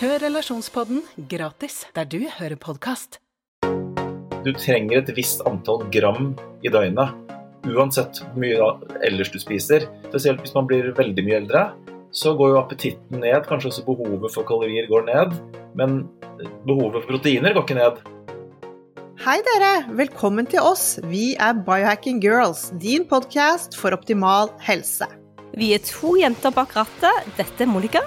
Hør Relasjonspodden gratis der du hører podkast. Du trenger et visst antall gram i døgnet. Uansett hvor mye ellers du spiser. Spesielt hvis man blir veldig mye eldre, så går jo appetitten ned. Kanskje også behovet for kalorier går ned. Men behovet for proteiner går ikke ned. Hei dere, velkommen til oss. Vi er Biohacking Girls, din podkast for optimal helse. Vi er to jenter bak rattet. Dette er Monica.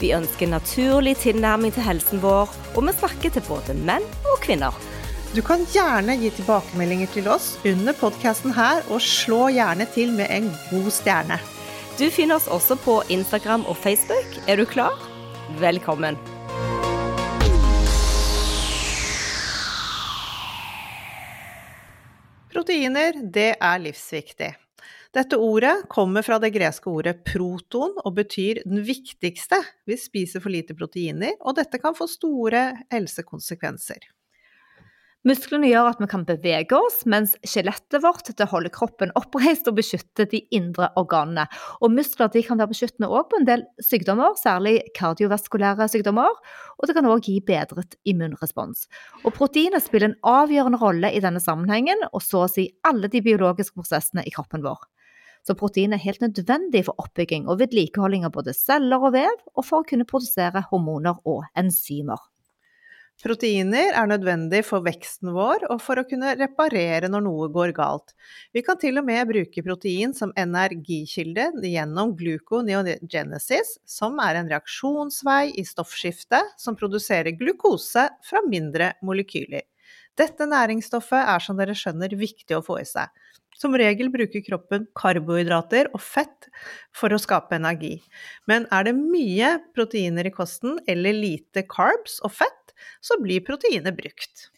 Vi ønsker naturlig tilnærming til helsen vår, og vi snakker til både menn og kvinner. Du kan gjerne gi tilbakemeldinger til oss under podkasten her, og slå gjerne til med en god stjerne. Du finner oss også på Instagram og Facebook. Er du klar? Velkommen. Proteiner, det er livsviktig. Dette ordet kommer fra det greske ordet proton og betyr den viktigste hvis spiser for lite proteiner, og dette kan få store helsekonsekvenser. Musklene gjør at vi kan bevege oss, mens skjelettet vårt holder kroppen oppreist og beskytter de indre organene. Og muskler kan være beskyttende også på en del sykdommer, særlig kardiovaskulære sykdommer. Og det kan òg gi bedret immunrespons. Og proteinet spiller en avgjørende rolle i denne sammenhengen, og så å si alle de biologiske prosessene i kroppen vår. Så protein er helt nødvendig for oppbygging og vedlikeholding av både celler og vev, og for å kunne produsere hormoner og enzymer. Proteiner er nødvendig for veksten vår og for å kunne reparere når noe går galt. Vi kan til og med bruke protein som energikilde gjennom gluconeogenesis, som er en reaksjonsvei i stoffskiftet som produserer glukose fra mindre molekyler. Dette næringsstoffet er som dere skjønner viktig å få i seg. Som regel bruker kroppen karbohydrater og fett for å skape energi. Men er det mye proteiner i kosten eller lite carbs og fett, så blir proteinet brukt.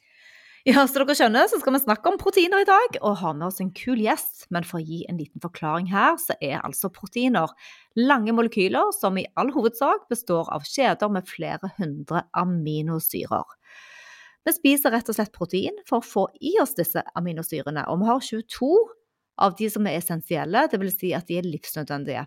Ja, så dere skjønner, så skal vi snakke om proteiner i dag, og har med oss en kul gjest. Men for å gi en liten forklaring her, så er altså proteiner lange molekyler som i all hovedsak består av kjeder med flere hundre aminosyrer. Vi spiser rett og slett protein for å få i oss disse aminosyrene, og vi har 22 av de som er essensielle, dvs. Si at de er livsnødvendige.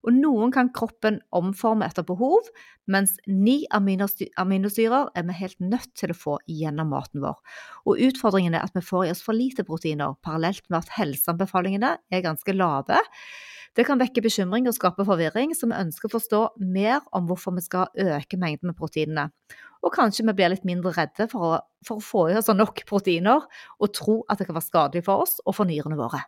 Og noen kan kroppen omforme etter behov, mens ni aminosyrer er vi helt nødt til å få gjennom maten vår. Og utfordringen er at vi får i oss for lite proteiner, parallelt med at helseanbefalingene er ganske lave. Det kan vekke bekymring og skape forvirring, så vi ønsker å forstå mer om hvorfor vi skal øke mengden med proteinene. Og kanskje vi blir litt mindre redde for å, for å få i oss nok proteiner og tro at det kan være skadelig for oss og for nyrene våre.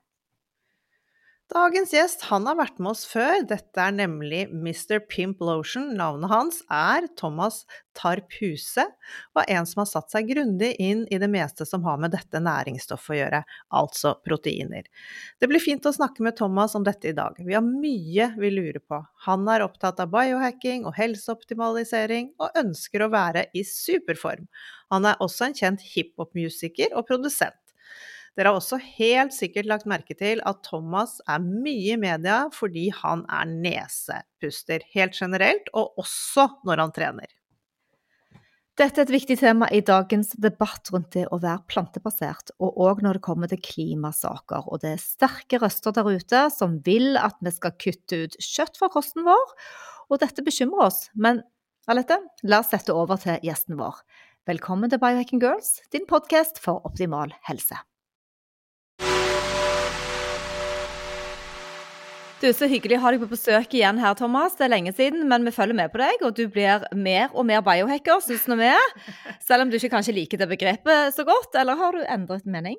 Dagens gjest han har vært med oss før. Dette er nemlig Mr. Pimp Lotion. Navnet hans er Thomas Tarp Huse, og er en som har satt seg grundig inn i det meste som har med dette næringsstoffet å gjøre, altså proteiner. Det blir fint å snakke med Thomas om dette i dag. Vi har mye vi lurer på. Han er opptatt av biohacking og helseoptimalisering, og ønsker å være i superform. Han er også en kjent hiphop-musiker og produsent. Dere har også helt sikkert lagt merke til at Thomas er mye i media fordi han er nesepuster helt generelt, og også når han trener. Dette er et viktig tema i dagens debatt rundt det å være plantebasert, og òg når det kommer til klimasaker. Og det er sterke røster der ute som vil at vi skal kutte ut kjøtt fra kosten vår, og dette bekymrer oss. Men Alette, la oss sette over til gjesten vår. Velkommen til Biohacking Girls, din podkast for optimal helse. Du, Så hyggelig å ha deg på besøk igjen her, Thomas. Det er lenge siden, men vi følger med på deg, og du blir mer og mer biohacker, syns nå vi. Selv om du ikke kanskje liker det begrepet så godt, eller har du endret mening?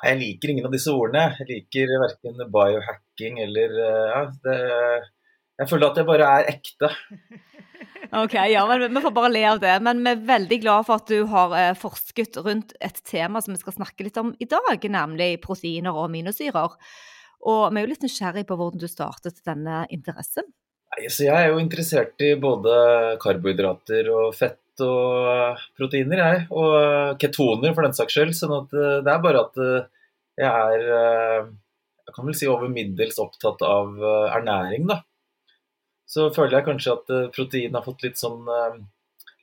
Nei, Jeg liker ingen av disse ordene. Jeg liker verken biohacking eller eh, ja, det, Jeg føler at jeg bare er ekte. Ok, ja, men Vi får bare le av det. Men vi er veldig glad for at du har eh, forsket rundt et tema som vi skal snakke litt om i dag, nemlig proteiner og aminosyrer. Og vi er jo litt nysgjerrig på hvordan du startet denne interessen. Så Jeg er jo interessert i både karbohydrater og fett og proteiner, jeg. Og ketoner, for den saks skyld. sånn at eh, det er bare at eh, jeg er eh, Jeg kan vel si over middels opptatt av eh, ernæring, da. Så føler jeg kanskje at eh, protein har fått litt sånn eh,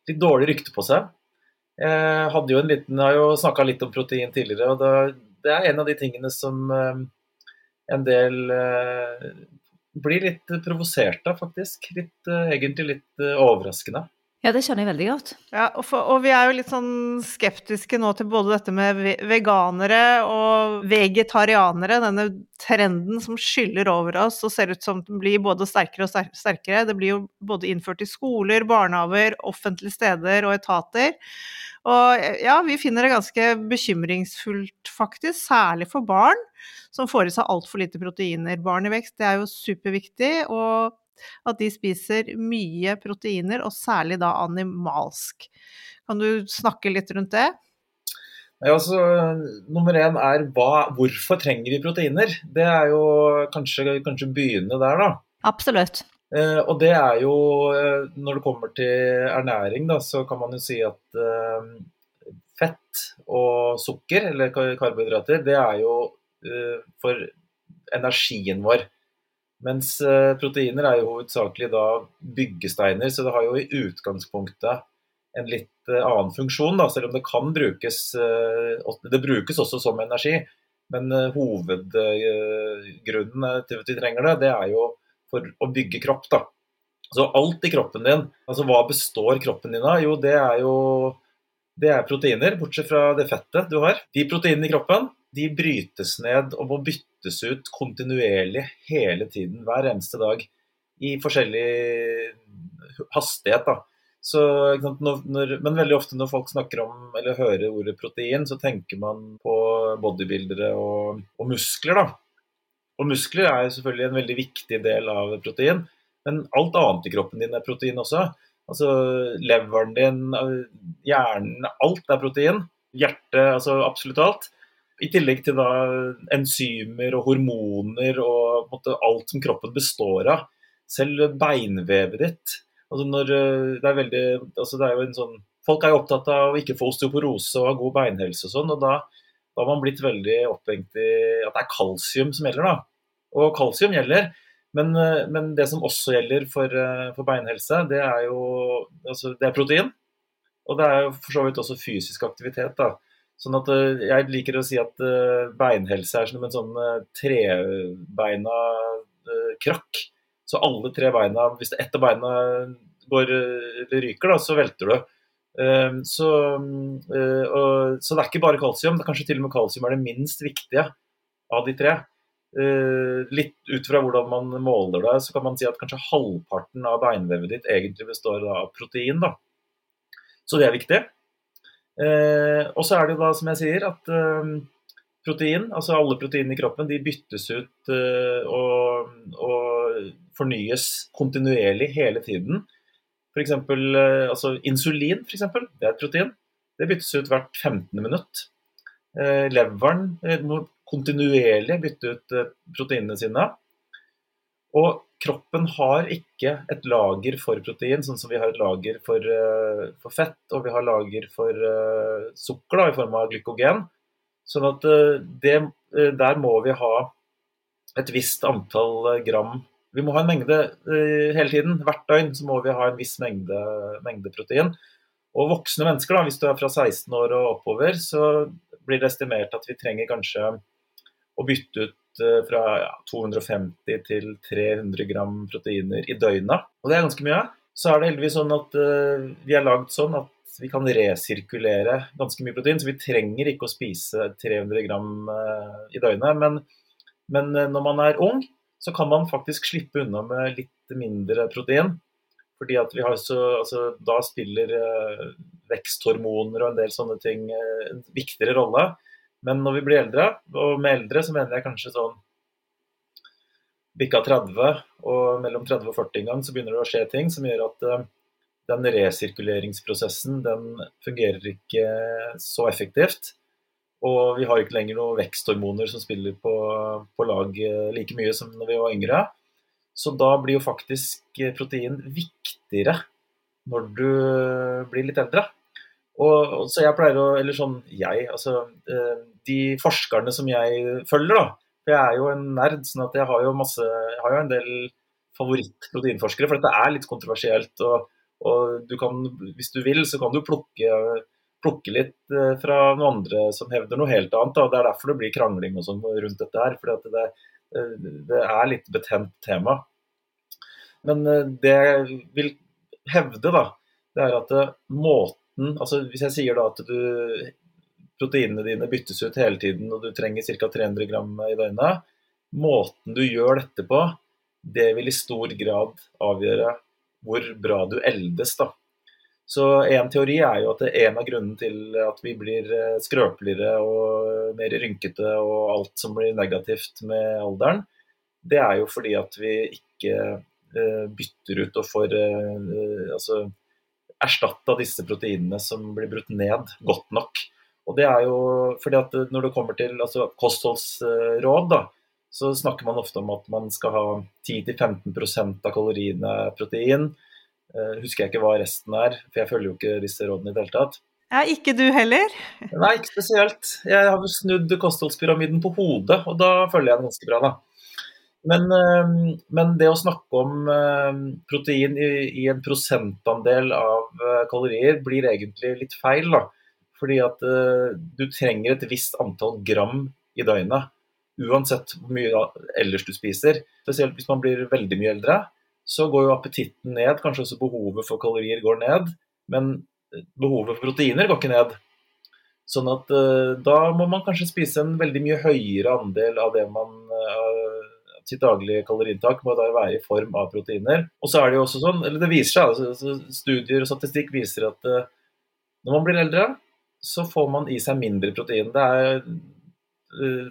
litt dårlig rykte på seg. Jeg hadde jo en liten, jeg har jo snakka litt om protein tidligere, og det, er en av de tingene som eh, en del eh, blir litt provosert av, faktisk. Litt, eh, egentlig litt eh, overraskende. Ja, det skjønner jeg veldig godt. Ja, og, for, og vi er jo litt sånn skeptiske nå til både dette med veganere og vegetarianere, denne trenden som skyller over oss og ser ut som den blir både sterkere og sterkere. Det blir jo både innført i skoler, barnehager, offentlige steder og etater. Og ja, vi finner det ganske bekymringsfullt, faktisk, særlig for barn som får i seg altfor lite proteiner. Barn i vekst, det er jo superviktig. og at de spiser mye proteiner, og særlig da animalsk. Kan du snakke litt rundt det? Ja, altså, nummer én er hva, hvorfor trenger vi proteiner? Det er jo kanskje, kanskje begynne der, da. Absolutt. Eh, og det er jo eh, Når det kommer til ernæring, da, så kan man jo si at eh, fett og sukker, eller karbohydrater, det er jo eh, for energien vår. Mens eh, proteiner er jo hovedsakelig da byggesteiner, så det har jo i utgangspunktet en litt eh, annen funksjon, da, selv om det kan brukes eh, Det brukes også som energi, men hovedgrunnen til at vi trenger det, det er jo for å bygge kropp. da. Så alt i kroppen din, altså hva består kroppen din av? Jo, det er jo det er proteiner, bortsett fra det fettet du har. De proteinene i kroppen de brytes ned og må byttes ut kontinuerlig hele tiden, hver eneste dag, i forskjellig hastighet. da. Så, når, men veldig ofte når folk snakker om eller hører ordet protein, så tenker man på bodybuildere og, og muskler. da. Og muskler er jo selvfølgelig en veldig viktig del av protein, men alt annet i kroppen din er protein også. Altså leveren din, hjernen, alt er protein. Hjertet, altså absolutt alt. I tillegg til da enzymer og hormoner og måte, alt som kroppen består av. Selv beinvevet ditt. Altså når, eh, det, er veldig, altså det er jo en sånn, Folk er jo opptatt av å ikke få osteoporose og ha god beinhelse og sånn. og da, da har man blitt veldig opphengt i at det er kalsium som gjelder. da. Og kalsium gjelder, men, eh, men det som også gjelder for, eh, for beinhelse, det er jo altså, det er protein. Og det er jo for så vidt også fysisk aktivitet. da. Sånn at eh, Jeg liker å si at eh, beinhelse er som en sånn eh, trebeina krakk. Så alle tre beina, hvis ett av beina går ryker, da, så velter du. Eh, Så, så det er ikke bare kalsium. Det er kanskje til og med kalsium er det minst viktige av de tre. Litt ut fra hvordan man måler det, så kan man si at kanskje halvparten av beinvevet ditt egentlig består av protein. da. Så det er viktig. Eh, og så er det da, som jeg sier, at eh, protein, altså alle proteinene i kroppen, de byttes ut eh, og, og fornyes kontinuerlig hele tiden. F.eks. Eh, altså insulin, for eksempel, det er et protein. Det byttes ut hvert 15. minutt. Eh, leveren eh, må kontinuerlig bytte ut eh, proteinene sine. Og kroppen har ikke et lager for protein, sånn som vi har et lager for, uh, for fett, og vi har lager for uh, sukker da, i form av glykogen. Sånn at uh, det, der må vi ha et visst antall gram Vi må ha en mengde hele tiden. Hvert døgn så må vi ha en viss mengde, mengde protein. Og voksne mennesker, da, hvis du er fra 16 år og oppover, så blir det estimert at vi trenger kanskje å bytte ut fra ja, 250 til 300 gram proteiner i døgnet. Og det er ganske mye. Så er det heldigvis sånn at uh, vi er lagd sånn at vi kan resirkulere ganske mye protein, så vi trenger ikke å spise 300 gram uh, i døgnet. Men, men eh, når man er ung, så kan man faktisk slippe unna med litt mindre protein. Fordi at vi har så, altså, Da spiller veksthormoner og en del sånne ting en viktigere rolle. Men når vi blir eldre, og med eldre så mener jeg kanskje sånn bikka 30 og mellom 30 og 40 en gang, så begynner det å skje ting som gjør at eh, den resirkuleringsprosessen den fungerer ikke så effektivt. Og vi har ikke lenger noen veksthormoner som spiller på, på, lag eh, like mye som når vi var yngre. Så da blir jo faktisk protein viktigere når du blir litt eldre. Og, så jeg pleier å Eller sånn jeg, altså eh, De forskerne som jeg følger, da. For jeg er jo en nerd, sånn at jeg har jo masse Jeg har jo en del favorittproteinforskere, for dette er litt kontroversielt. og og du kan, hvis du vil, så kan du plukke, plukke litt eh, fra noen andre som hevder noe helt annet. Da. Det er derfor det blir krangling og sånn rundt dette her. For det, eh, det, er litt betent tema. Men det jeg vil hevde, da, det er at måten Altså hvis jeg sier da at du proteinene dine byttes ut hele tiden og du trenger ca. 300 gram i døgnet, måten du gjør dette på, det vil i stor grad avgjøre hvor bra du eldes. da. Så En teori er jo at en av grunnene til at vi blir eh, skrøpeligere og mer rynkete og alt som blir negativt med alderen, det er jo fordi at vi ikke uh, bytter ut og får uh, altså, erstatta disse proteinene som blir brutt ned, godt nok. Og det er jo fordi at Når det kommer til altså, kostholdsråd, da, så snakker man ofte om at man skal ha 10-15% av kaloriene protein. Uh, husker jeg ikke hva resten er, for jeg følger jo ikke disse rådene i det hele tatt. Ja, Ikke du heller? Nei, ikke spesielt. Jeg har snudd kostholdspyramiden på hodet, og da følger jeg den ganske bra, da. Men, uh, men det å snakke om uh, protein i, i, en prosentandel av kalorier blir egentlig litt feil, da. Fordi at du trenger et visst antall gram i døgnet uansett hvor mye ellers du spiser. Spesielt hvis man blir veldig mye eldre, så går jo appetitten ned. Kanskje også behovet for kalorier går ned. Men behovet for proteiner går ikke ned. Sånn at da må man kanskje spise en veldig mye høyere andel av det man sitt daglige kaloriinntak må da være i form av proteiner. Og så er det jo også sånn, eller det viser seg, altså, Studier og statistikk viser at uh, når man blir eldre, så får man i seg mindre protein. Er,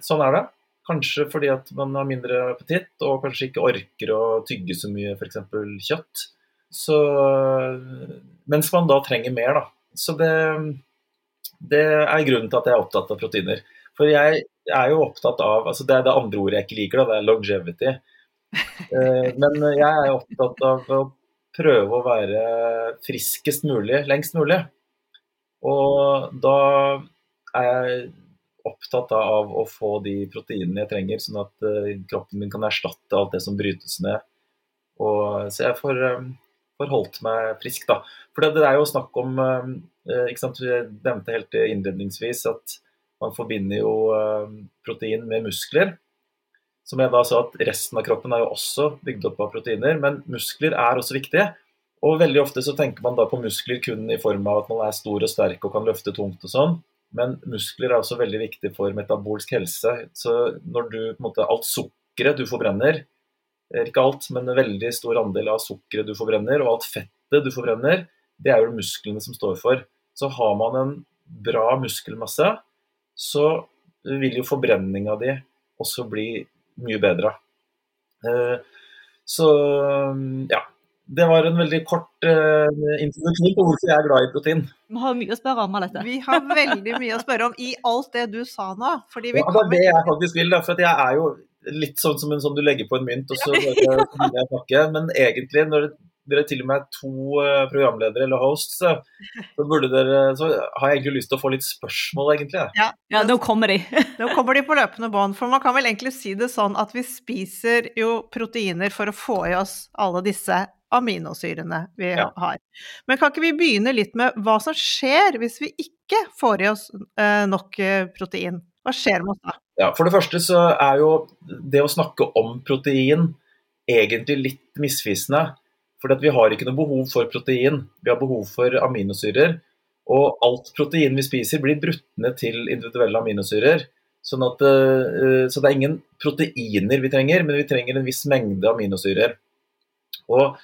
sånn er det. Kanskje fordi at man har mindre appetitt og kanskje ikke orker å tygge så mye f.eks. kjøtt. Så, mens man da trenger mer, da. Så det, det er grunnen til at jeg er opptatt av proteiner. For jeg er jo opptatt av altså Det er det andre ordet jeg ikke liker, da, det er longevity. Eh, men jeg er opptatt av å prøve å være friskest mulig lengst mulig. Og da er jeg opptatt av å få de proteinene jeg trenger, sånn at uh, kroppen min kan erstatte alt det som brytes ned. Og, så jeg får, um, får, holdt meg frisk, da. For det, det er jo snakk om ikke sant, Jeg nevnte helt innledningsvis at man forbinder jo um, protein med muskler. Som jeg da sa at resten av kroppen er jo også bygd opp av proteiner, men muskler er også viktige. Og veldig ofte så tenker man da på muskler kun i form av at man er stor og sterk og kan løfte tungt og sånn. Men muskler er også veldig viktig for metabolsk helse. Så når du på en måte Alt sukkeret du forbrenner, eh, ikke alt, men en veldig stor andel av sukkeret du forbrenner, og alt fettet du forbrenner, det er jo musklene som står for. Så har man en bra muskelmasse, så vil jo forbrenninga di også bli mye bedre. Eh, så ja, det var en veldig kort uh, introduksjon på hvorfor jeg er glad i protein. Vi har mye å spørre om, Alette. Vi har veldig mye å spørre om i alt det du sa nå. Fordi vi ja, det er det jeg faktisk vil. Da, for jeg er jo litt sånn som en sånn du legger på en mynt, og så begynner jeg å snakke. Men egentlig, når dere til og med er to uh, programledere eller hosts, så, så, burde dere, så har jeg egentlig lyst til å få litt spørsmål, egentlig. Ja, ja nå kommer de. nå kommer de på løpende bånd. For man kan vel egentlig si det sånn at vi spiser jo proteiner for å få i oss alle disse aminosyrene vi ja. har. Men kan ikke vi begynne litt med hva som skjer hvis vi ikke får i oss eh, nok eh, protein? Hva skjer med oss da? Ja, For det første så er jo det å snakke om protein egentlig litt misvisende. For vi har ikke noe behov for protein, vi har behov for aminosyrer. Og alt protein vi spiser blir brutt ned til individuelle aminosyrer. Sånn at, eh, så det er ingen proteiner vi trenger, men vi trenger en viss mengde aminosyrer. Og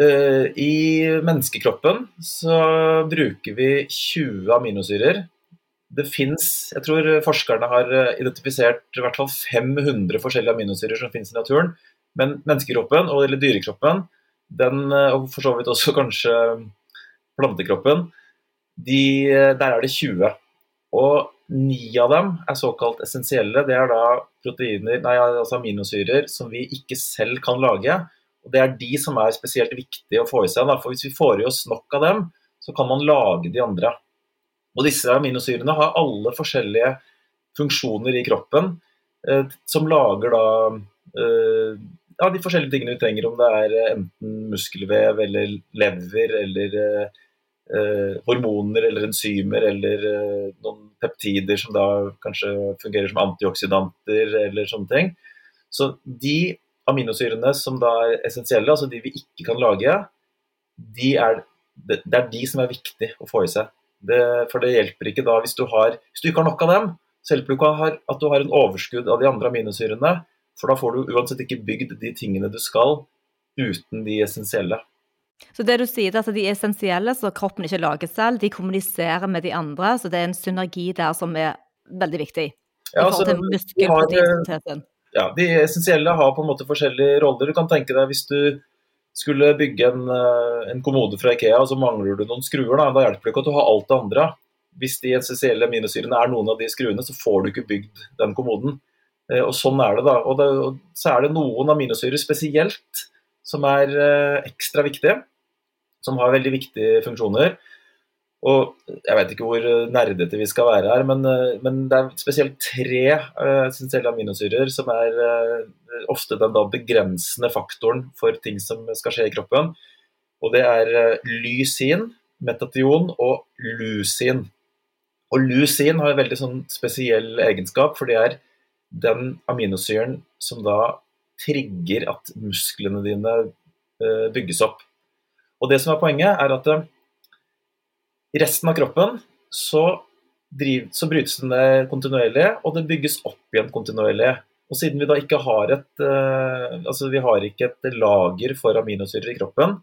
eh, i menneskekroppen så bruker vi 20 aminosyrer. Det fins Jeg tror forskerne har eh, identifisert i hvert fall 500 forskjellige aminosyrer som finnes i naturen. Men menneskekroppen, eller dyrekroppen, den, og for så vidt også kanskje plantekroppen, de, der er det 20. Og Ni av dem er såkalt essensielle. Det er da proteiner, nei, altså aminosyrer som vi ikke selv kan lage. Og Det er de som er spesielt viktige å få i seg. For Hvis vi får i oss nok av dem, så kan man lage de andre. Og Disse aminosyrene har alle forskjellige funksjoner i kroppen eh, som lager da eh, ja, de forskjellige tingene vi trenger, om det er enten muskelvev eller lever eller eh, eh, hormoner eller enzymer eller eh, noen peptider som da kanskje fungerer som antioksidanter eller sånne ting. Så de aminosyrene som da er essensielle, altså de vi ikke kan lage, de er, det er de som er viktig å få i seg. Det, for det hjelper ikke da hvis du, har, hvis du ikke har nok av dem, så hjelper det ikke at du har en overskudd av de andre aminosyrene. For da får du uansett ikke bygd de tingene du skal, uten de essensielle. Så det du sier, er at de essensielle, så kroppen ikke lager selv. De kommuniserer med de andre, så det er en synergi der som er veldig viktig. Ja, altså, de, ja, de essensielle har på en måte forskjellige roller. Du kan tenke deg hvis du skulle bygge en, eh, en kommode fra Ikea, og så mangler du noen skruer. Da, da hjelper det ikke at du har alt det andre. Hvis de essensielle aminosyrene er noen av de skruene, så får du ikke bygd den kommoden. Eh, og Sånn er det, da. Og, det, så er det noen aminosyrer spesielt som er eh, ekstra viktige. Som har veldig viktige funksjoner. Og Jeg vet ikke hvor nerdete vi skal være her, men, eh, men det er spesielt tre uh, aminosyrer som er ofte den da begrensende faktoren for ting som skal skje i kroppen. Og Det er lysin, metation og lusin. Og Lusin har en veldig sånn spesiell egenskap, for det er den aminosyren som da trigger at musklene dine eh, bygges opp. Og det som er Poenget er at eh, i resten av kroppen så, driv, så brytes den ned kontinuerlig, og det bygges opp igjen kontinuerlig. Og siden vi da ikke har et, uh, altså vi har ikke et lager for aminosyrer i kroppen,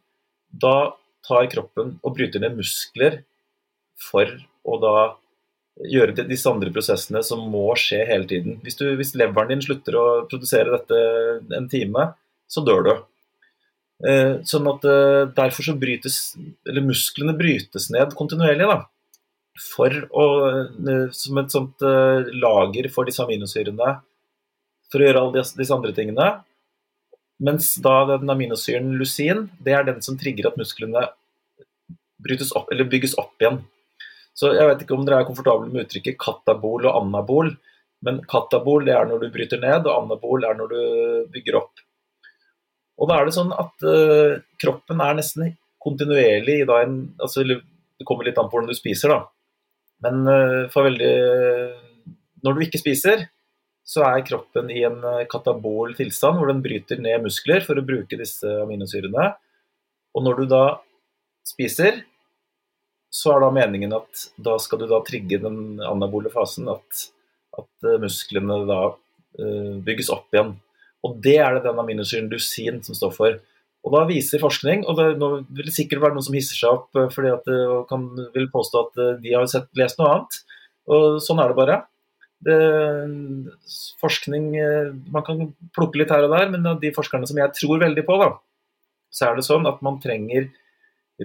da tar kroppen og bryter ned muskler for å da gjøre disse andre prosessene som må skje hele tiden. Hvis, du, hvis, leveren din slutter å produsere dette en time, så dør du. Eh, sånn at eh, Derfor så brytes eller musklene brytes ned kontinuerlig. da, for å, eh, Som et sånt lager for disse aminosyrene for å gjøre alle disse, andre tingene. Mens da den aminosyren lusin, det er den som trigger at musklene opp, bygges opp igjen. Så jeg vet ikke om dere er komfortable med uttrykket katabol og anabol. Men katabol det er når du bryter ned, og anabol er når du bygger opp. Og da er det sånn at uh, kroppen er nesten kontinuerlig da en altså, Det kommer litt an på hvordan du spiser, da. Men uh, for veldig Når du ikke spiser, så er kroppen i en eh, katabol tilstand hvor den bryter ned muskler for å bruke disse aminosyrene. Og når du da spiser, så er da meningen at da skal du da trigge den anabole fasen, at, at musklene da uh, bygges opp igjen. Og det er det den aminosyren lusin som står for. Og da viser forskning, og det vil sikkert være noen som hisser seg opp eh, fordi at og kan, vil påstå at de har sett, lest noe annet. Og sånn er det bare. Det, forskning Man kan plukke litt her og der, men av de forskerne som jeg tror veldig på, da, så er det sånn at man trenger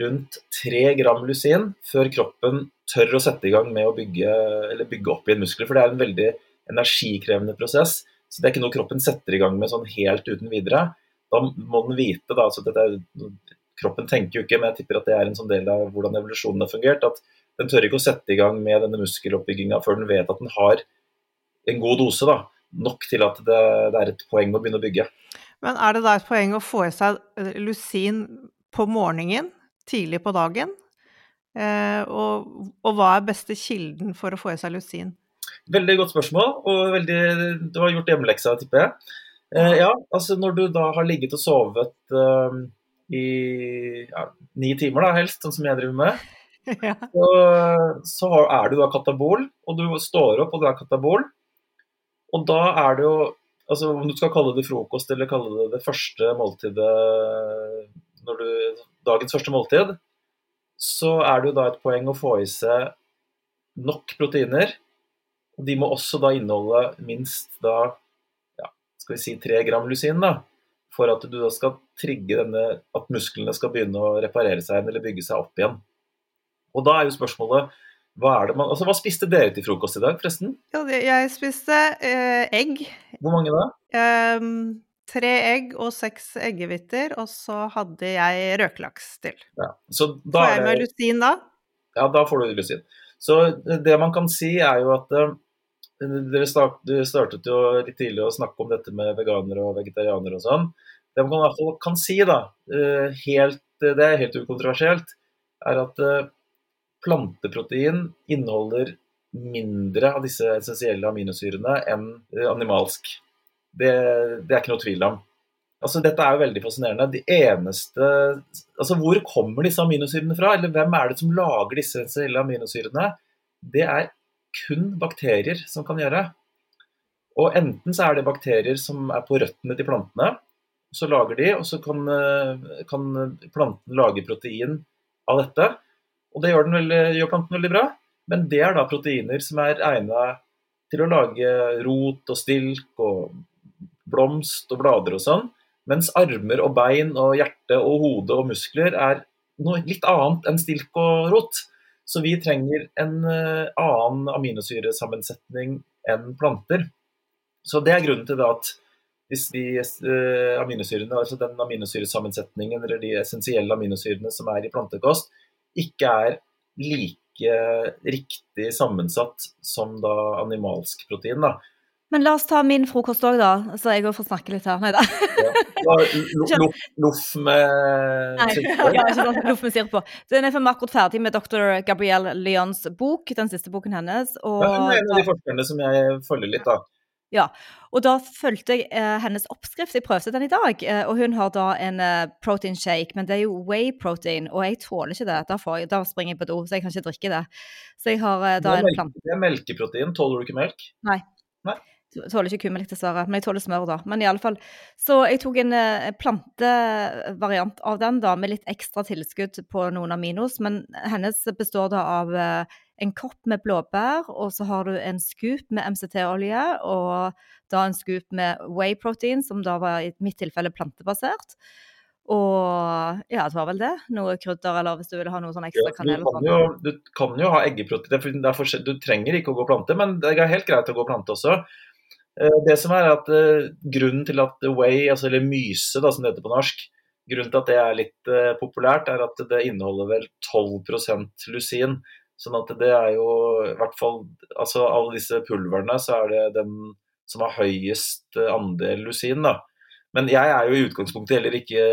rundt 3 gram lusin før kroppen tør å sette i gang med å bygge, bygge opp igjen muskler. For det er en veldig energikrevende prosess. Så det er ikke noe kroppen setter i gang med sånn helt uten videre. Da må den vite, da, er, Kroppen tenker jo ikke, men jeg tipper at det er en sånn del av hvordan evolusjonen har fungert. At den tør ikke å sette i gang med denne muskeloppbygginga før den vet at den har en god dose. da, Nok til at det, det er et poeng å begynne å bygge. Men er det da et poeng å få i seg lusin på morgenen? tidlig på dagen? Eh, og, og, hva er beste kilden for å få i seg lusin? Veldig godt spørsmål, og veldig, du har gjort hjemmeleksa, tipper jeg. Eh, ja, altså når du da har ligget og sovet eh, i ja, ni timer, da helst, sånn som jeg driver med, ja. så, så, er du da katabol, og du står opp og du er katabol. Og da er det jo altså Om du skal kalle det frokost eller kalle det det første måltidet når du, Dagens første måltid, så er det jo da et poeng å få i seg nok proteiner. Og de må også da inneholde minst da ja, skal vi si tre gram lusin, da. For at du da skal trigge denne at musklene skal begynne å reparere seg eller bygge seg opp igjen. Og da er jo spørsmålet hva, er det man, altså, hva spiste dere til frokost i dag, forresten? Ja, jeg spiste eh, egg. Hvor mange da? Ehm, tre egg og seks eggehviter, og så hadde jeg røkelaks til. Ja. Så da Får jeg med lusin da? ja, da får du lusin. Så det man kan si, er jo at eh, dere start, du startet jo litt tidlig å snakke om dette med veganere og vegetarianere og sånn. Det man i hvert fall kan si, da, eh, helt, det er helt ukontroversielt, er at eh, planteprotein inneholder mindre av disse essensielle aminosyrene enn eh, animalsk. Det, det er ikke noe tvil om. Altså, dette er jo veldig fascinerende. De eneste Altså, hvor kommer disse aminosyrene fra? Eller hvem er det som lager disse essensielle aminosyrene? Det er kun bakterier som kan gjøre. Og enten så er det bakterier som er på røttene til plantene, så lager de, og så kan, eh, kan planten lage protein av dette. Og det gjør, veldig, gjør planten veldig bra, men det er da proteiner som er egnet til å lage rot og stilk og blomst og blader og sånn. Mens armer og bein og hjerte og hode og muskler er noe litt annet enn stilk og rot. Så vi trenger en eh, annen aminosyresammensetning enn planter. Så det er grunnen til at hvis de eh, aminosyrene, altså den aminosyresammensetningen eller de essensielle aminosyrene som er i plantekost, ikke er like riktig sammensatt som da animalsk protein. Da. Men la oss ta min frokost òg, da, så jeg òg får snakke litt her. Nei da. Lo- Loff med Nei, syltetøy. ja, ikke sant, loff med på. Den er for meg akkurat ferdig med dr. Gabrielle Lyons bok, den siste boken hennes. Og, Ja, Hun er en av de forskerne som jeg følger litt, da. Ja, og da fulgte jeg eh, hennes oppskrift. Jeg prøvde den i dag, eh, og hun har da en eh, protein shake, men det er jo whey protein, og jeg tåler ikke det. Da, jeg, da springer jeg på do, så jeg kan ikke drikke det. Så jeg har eh, da en plante. det er melkeprotein. Tåler du ikke melk? Jeg tåler ikke kumelk, dessverre, men jeg tåler smør, da. Men i alle fall. Så jeg tok en eh, plantevariant av den, da, med litt ekstra tilskudd på noen aminos. Men hennes består da av eh, en kopp med blåbær, og så har du en scoop med MCT-olje, og da en scoop med whey protein, som da var i mitt tilfelle plantebasert. Og ja, det var vel det. Noe krydder, eller hvis du vil ha noe sånn ekstra kanel. du, kan sånn. jo, du kan jo ha eggeprotein. Du trenger ikke å gå plante, men det er helt greit å gå plante også. Eh, Det som er at eh, Grunnen til at Way, altså, eller myse da, som det heter på norsk, grunnen til at det er litt eh, populært, er at det inneholder vel 12% lusin. Sånn at det er jo i hvert fall altså Alle disse pulverne, så er det den som har høyest andel lusin. da. Men jeg er jo i utgangspunktet heller ikke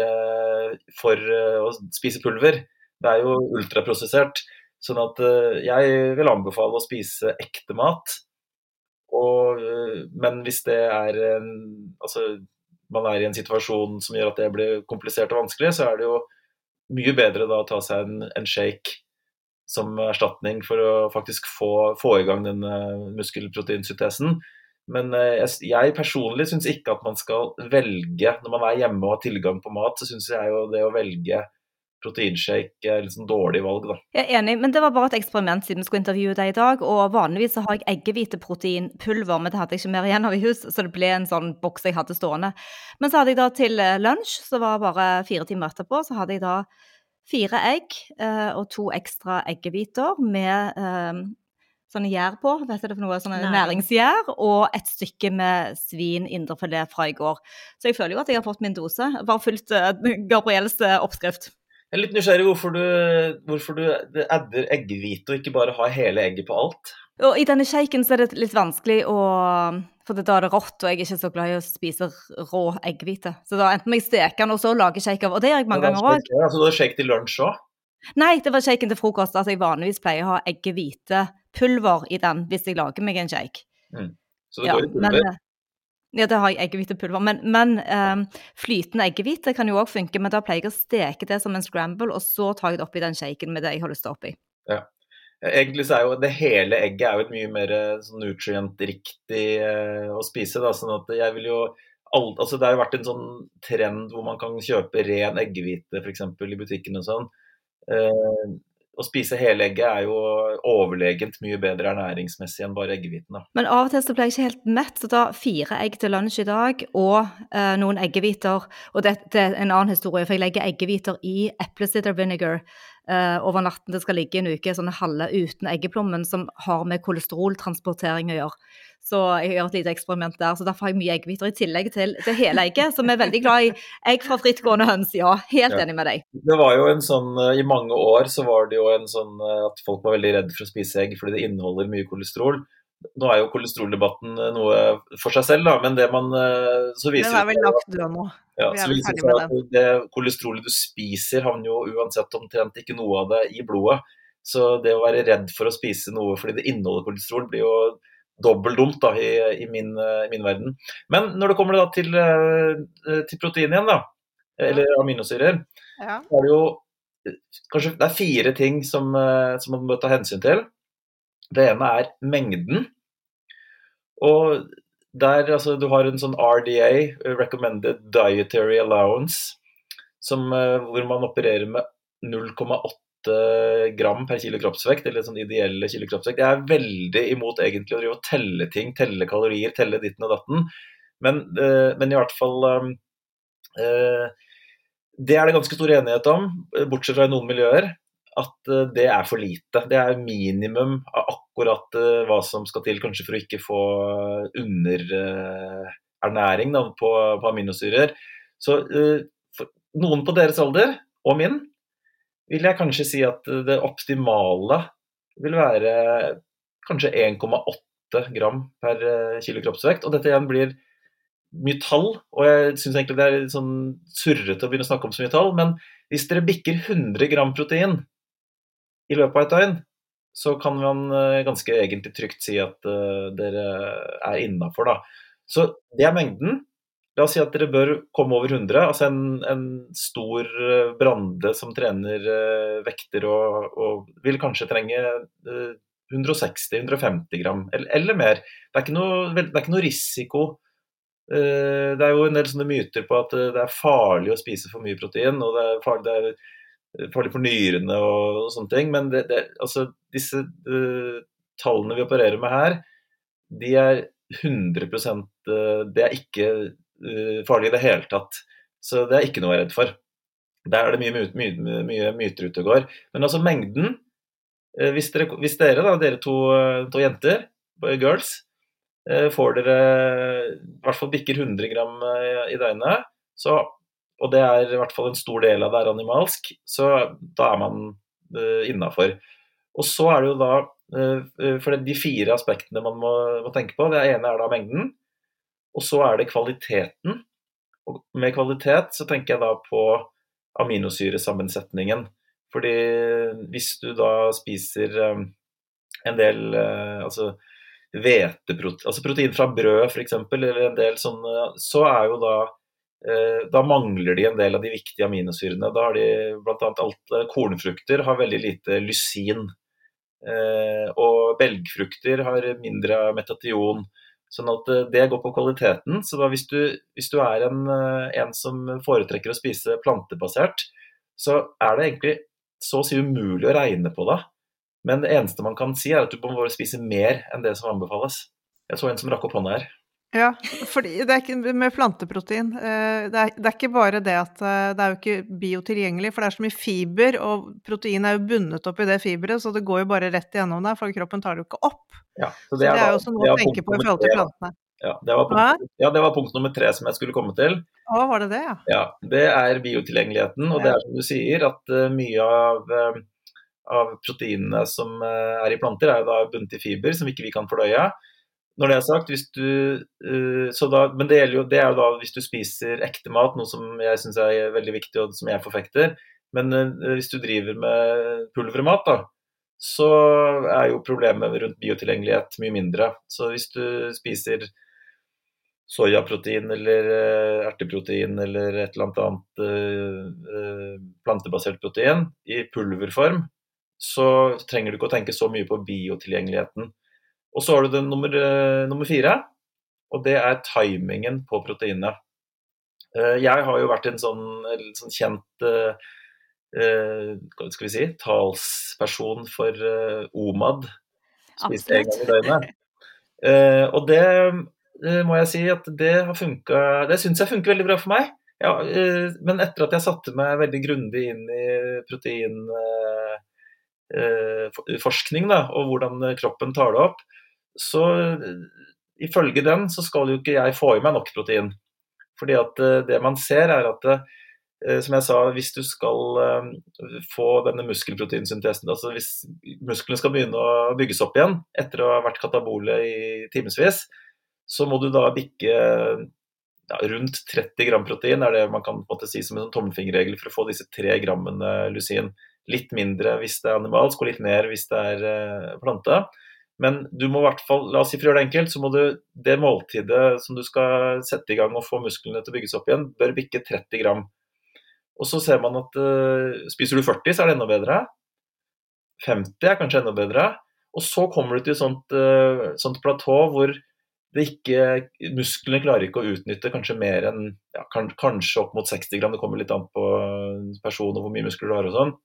for å spise pulver. Det er jo ultraprosessert. Sånn at jeg vil anbefale å spise ekte mat. Og, eh, men hvis det er en Altså man er i en situasjon som gjør at det blir komplisert og vanskelig, så er det jo mye bedre da å ta seg en, en shake som erstatning for å faktisk få, få i gang denne muskelproteinsyntesen. Men eh, jeg, jeg personlig syns ikke at man skal velge Når man er hjemme og har tilgang på mat, så syns jeg jo det å velge proteinshake er sånn dårlig valg, da. Jeg er enig, men det var bare et eksperiment siden vi skulle intervjue deg i dag. Og vanligvis så har jeg eggehviteproteinpulver, men det hadde jeg ikke mer igjen av i hus, så det ble en sånn boks jeg hadde stående. Men så hadde jeg da til eh, lunsj, så var bare fire timer etterpå, så hadde jeg da fire egg eh, og to ekstra eggehviter med eh, sånne gjær på, hva heter det for noe, sånne Næring. næringsgjær, og et stykke med svin indrefilet fra i går. Så jeg føler jo at jeg har fått min dose. Bare fulgt eh, Gabrielles eh, oppskrift. Jeg er litt nysgjerrig hvorfor du, hvorfor du adder eggehvite og ikke bare har hele egget på alt. Og i denne shaken så er det litt vanskelig å For da er det rått, og jeg er ikke så glad i å spise rå eggehvite. Så da enten må jeg steke den og så lage shake av, og det gjør jeg mange ganger òg. Så du har shake til lunsj òg? Nei, det var shaken til frokost. Altså jeg vanligvis pleier å ha eggehvitepulver i den hvis jeg lager meg en shake. Så det Ja, går i pulver? Ja, det har jeg eggehvitepulver. Men, men um, flytende eggehvite kan jo òg funke, men da pleier jeg å steke det som en scramble, og så tar jeg det oppi den shaken med det jeg har lyst til oppi. Egentlig så er jo det hele egget er jo et mye mer sånn nutrient-riktig eh, å spise. Da, sånn at jeg vil jo alt, altså Det har jo vært en sånn trend hvor man kan kjøpe ren eggehvite f.eks. i butikken og sånn. Eh, å spise hele egget er jo overlegent mye bedre ernæringsmessig enn bare eggehviten. Men av og til så ble jeg ikke helt mett, så da fire egg til lunsj i dag og eh, noen eggehviter. Og det, det, er en annen historie, for jeg legger eggehviter i eplesider vinegar eh, over natten. Det skal ligge en uke sånne halve uten eggeplommen, som har med kolesteroltransportering å gjøre. Så jeg gjør et lite eksperiment der. Så derfor har jeg mye eggehviter i tillegg til, til hele egget, som er veldig glad i egg fra frittgående høns. Ja, helt enig med deg. Det var jo en sånn, eh, I mange år så var det jo en sånn eh, at folk var veldig redd for å spise egg fordi det inneholder mye kolesterol. Nå er jo kolesteroldebatten eh, noe for seg selv, da, men det man så viser Den er vel lagt død nå. ja, så viser det seg at det kolesterolet du spiser, havner jo uansett omtrent ikke noe av det i blodet. Så det å være redd for å spise noe fordi det inneholder kolesterol, blir jo dobbelt dumt da, i, i, min, i, min, verden. Men når det kommer da til, til protein igjen, da, eller aminosyrer, Ja. så er det jo kanskje det er fire ting som, som man bør ta hensyn til. Det ene er mengden. Og der, altså, du har en sånn RDA, Recommended Dietary Allowance, som, hvor man opererer med 0,8 gram per kilo kroppsvekt, eller sånn ideelle kilo kroppsvekt. Jeg er veldig imot egentlig å drive og telle ting, telle kalorier, telle ditten og datten. Men, uh, men i hvert fall uh, Det er det ganske stor enighet om, bortsett fra i noen miljøer, at uh, det er for lite. Det er minimum av akkurat hva som skal til, kanskje for å ikke få underernæring på, på, aminosyrer. Så noen på deres alder, og min, vil jeg kanskje si at det optimale vil være kanskje 1,8 gram per kilo kroppsvekt. Og dette igjen blir mye tall, og jeg syns egentlig det er litt sånn surrete å begynne å snakke om så mye tall, men hvis dere bikker 100 gram protein i løpet av et døgn, så kan man ganske egentlig trygt si at dere er innafor, da. Så det er mengden. La oss si at dere bør komme over 100. Altså en, en stor brande som trener uh, vekter og, og, vil kanskje trenge uh, 160-150 gram, eller, eller, mer. Det er ikke noe, det er ikke noe risiko. Uh, det er jo en del sånne myter på at det er farlig å spise for mye protein, og det er farlig, det er farlig for nyrene og, og, sånne ting. Men det, det, altså, disse tallene vi opererer med her, de er 100% Det er ikke farlig i det hele tatt. Så det er ikke noe jeg er redd for. Der er det mye, mye, mye myter ute og går. Men altså mengden Hvis dere, hvis dere, da, dere to, to, jenter, girls, får dere i hvert fall bikker 100 gram i døgnet, så, og det er i hvert fall en stor del av det er animalsk, så da er man uh, innafor. Og så er det jo da For de fire aspektene man må, må tenke på, det ene er da mengden. Og så er det kvaliteten. Og med kvalitet så tenker jeg da på aminosyresammensetningen. Fordi hvis du da spiser um, en del uh, altså hveteprotein, altså protein fra brød f.eks., eller en del sånne, så er jo da uh, da mangler de en del av de viktige aminosyrene. Da har de bl.a. alt kornfrukter har veldig lite lysin. Og belgfrukter har mindre metation. Sånn at det går på kvaliteten. Så hvis du, hvis du er en, en, som foretrekker å spise plantebasert, så er det egentlig så å si umulig å regne på det. Men det eneste man kan si, er at du må spise mer enn det som anbefales. Jeg så en som rakk opp hånda her. Ja, fordi det er ikke med planteprotein. Det er, det er, ikke bare det at det er jo ikke biotilgjengelig, for det er så mye fiber, og protein er jo bundet opp i det fiberet, så det går jo bare rett igjennom der, for kroppen tar det jo ikke opp. Ja, så det, så det er, jo også noe å tenke på i forhold til plantene. Ja det, punkt, ja, det var punkt nummer tre som jeg skulle komme til. Å, var det det, ja? Ja, Det er biotilgjengeligheten, og det er som du sier, at uh, mye av, av proteinene som er i planter, er jo da bundet i fiber, som ikke vi kan fordøye. Når det er sagt, du uh, da, Men det, jo, det, er da hvis du spiser ekte mat, noe som jeg syns er veldig viktig og som jeg forfekter. Men uh, hvis du driver med pulvermat, da, så er jo problemet rundt biotilgjengelighet mye mindre. Så hvis du spiser soyaprotein eller uh, erteprotein eller et eller annet plantebasert protein i pulverform, så trenger du ikke å tenke så mye på biotilgjengeligheten. Og så har du den nummer, eh, nummer fire, og det er timingen på proteinet. Eh, jeg har jo vært en sånn, sånn kjent hva skal vi si, talsperson for OMAD. Spist én gang i døgnet. Og det må jeg si at det har funka Det syns jeg funker veldig bra for meg. Ja, men etter at jeg satte meg veldig grundig inn i proteinforskning og hvordan kroppen tar det opp, så ifølge den så skal jo ikke jeg få i meg nok protein. Fordi at eh, det man ser er at eh, som jeg sa, hvis du skal eh, få denne muskelproteinsyntesen, altså hvis musklene skal begynne å bygges opp igjen etter å ha vært katabole i timevis, så må du da bikke ja, rundt 30 gram protein, er det man kan på en måte si som en tommelfingerregel for å få disse tre grammene lusin. Litt mindre hvis det er animalsk, og litt mer hvis det er plante. Men du må i hvert fall, la oss si for å gjøre det enkelt, så må du det måltidet som du skal sette i gang og få musklene til å bygges opp igjen, bør bikke 30 gram. Og så ser man at uh, spiser du 40, så er det enda bedre. 50 er kanskje enda bedre. Og så kommer du til et sånt, uh, sånt platå hvor ikke, musklene klarer ikke å utnytte kanskje mer enn ja, kan, kanskje opp mot 60 gram. Det kommer litt an på personen og hvor mye muskler du har og sånn.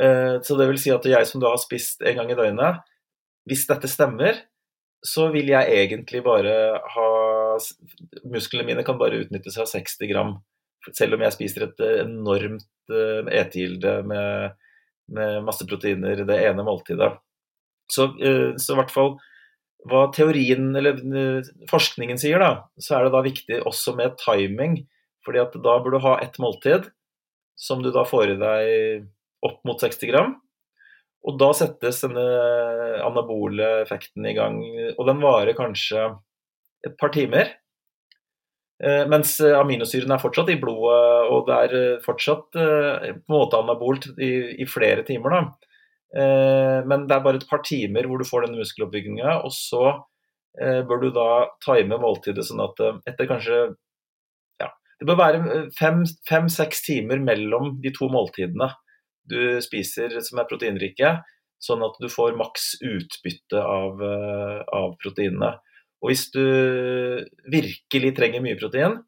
Uh, så det vil si at jeg som da har spist en gang i døgnet, hvis dette stemmer, så vil jeg egentlig bare ha Musklene mine kan bare utnytte seg av 60 gram, selv om jeg spiser et enormt uh, etegilde med, med, masse proteiner det ene måltidet. Så, uh, så, i hvert fall hva teorien eller uh, forskningen sier, da, så er det da viktig også med timing. fordi at da bør du ha ett måltid som du da får i deg opp mot 60 gram. Og da settes denne anabole effekten i gang, og den varer kanskje et par timer. Eh, mens aminosyren er fortsatt i blodet, og det er fortsatt eh, på en måte anabolt i, i flere timer. Da. Eh, men det er bare et par timer hvor du får denne muskeloppbygginga, og så bør du da time måltidet sånn at etter kanskje ja, Det bør være fem-seks timer mellom de to måltidene du spiser som er proteinrike, sånn at du får maks utbytte av, eh, av proteinene. Og hvis du virkelig trenger mye protein,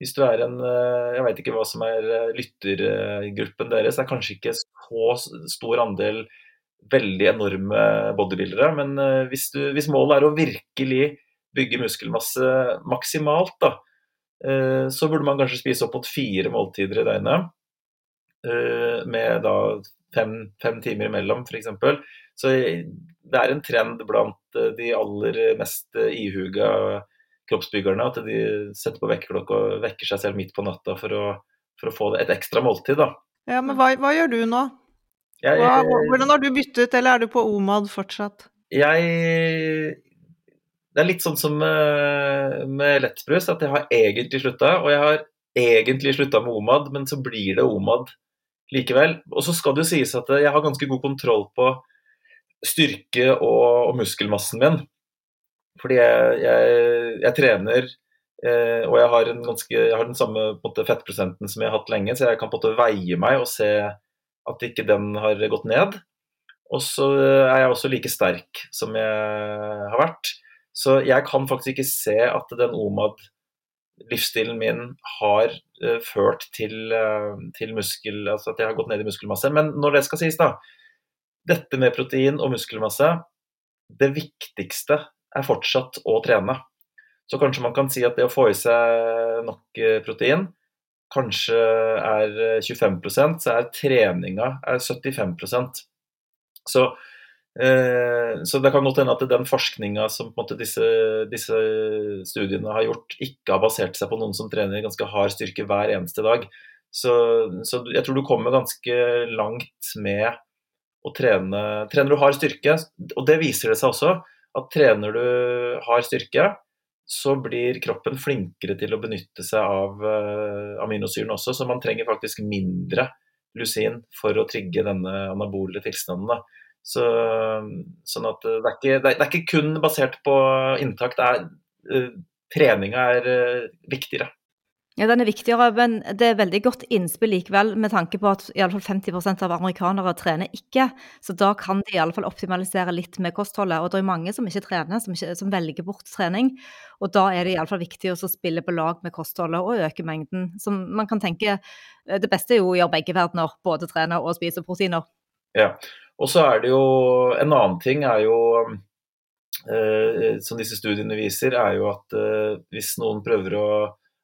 hvis du er en eh, Jeg vet ikke hva som er eh, lyttergruppen deres, det er kanskje ikke så stor andel veldig enorme bodybuildere, men hvis, du, hvis målet er å virkelig bygge muskelmasse maksimalt, da, så burde man kanskje spise opp mot fire måltider i døgnet. Eh, med da fem, fem timer imellom, f.eks. Så det er en trend blant eh, de aller mest eh, ihuga kroppsbyggerne at de setter på vekkerklokka og vekker seg selv midt på natta for å, for å få et ekstra måltid. da. Ja, Men hva, hva gjør du nå? Jeg, hva, hvordan har du byttet, eller er du på OMAD fortsatt? Jeg Det er litt sånn som med, med lettbrus, at jeg har egentlig slutta. Og jeg har egentlig slutta med OMAD, men så blir det OMAD likevel. Og så skal det jo sies at jeg har ganske god kontroll på styrke og, og muskelmassen min. Fordi jeg, jeg, jeg trener eh, og jeg har, ganske, jeg har den samme måte, fettprosenten som jeg har hatt lenge, så jeg kan på en måte veie meg og se at ikke den har gått ned. Og så er jeg også like sterk som jeg har vært. Så jeg kan faktisk ikke se at den OMAD livsstilen min har uh, ført til, uh, til, muskel, altså at jeg har gått ned i muskelmasse. Men når det skal sies, da. Dette med protein og muskelmasse, det viktigste er fortsatt å trene. Så kanskje man kan si at det å få i seg nok uh, protein kanskje er 25% så er treninga er 75% Så Eh, så det kan godt hende at den forskninga som disse, disse, studiene har gjort, ikke har basert seg på noen som trener ganske hard styrke hver eneste dag. Så, så jeg tror du kommer ganske langt med å trene Trener du hard styrke, og det viser det seg også, at trener du hard styrke, så blir kroppen flinkere til å benytte seg av uh, aminosyren også, så man trenger faktisk mindre lusin for å trigge denne anabole tilstanden. Da. Så, sånn at det er, ikke, det er, ikke, kun basert på inntak, det er uh, treninga er uh, viktigere. Ja, den er viktigere, men det er veldig godt innspill likevel, med tanke på at i alle fall 50% av amerikanere trener ikke. Så da kan de i alle fall optimalisere litt med kostholdet. Og det er mange som ikke trener, som, ikke, som velger bort trening. Og da er det i alle fall viktig å spille på lag med kostholdet og øke mengden. Som man kan tenke eh, Det beste er jo å gjøre begge verdener, både trene og spise proteiner. Ja, og så er det jo En annen ting er jo eh, som disse studiene viser, er jo at eh, hvis noen prøver å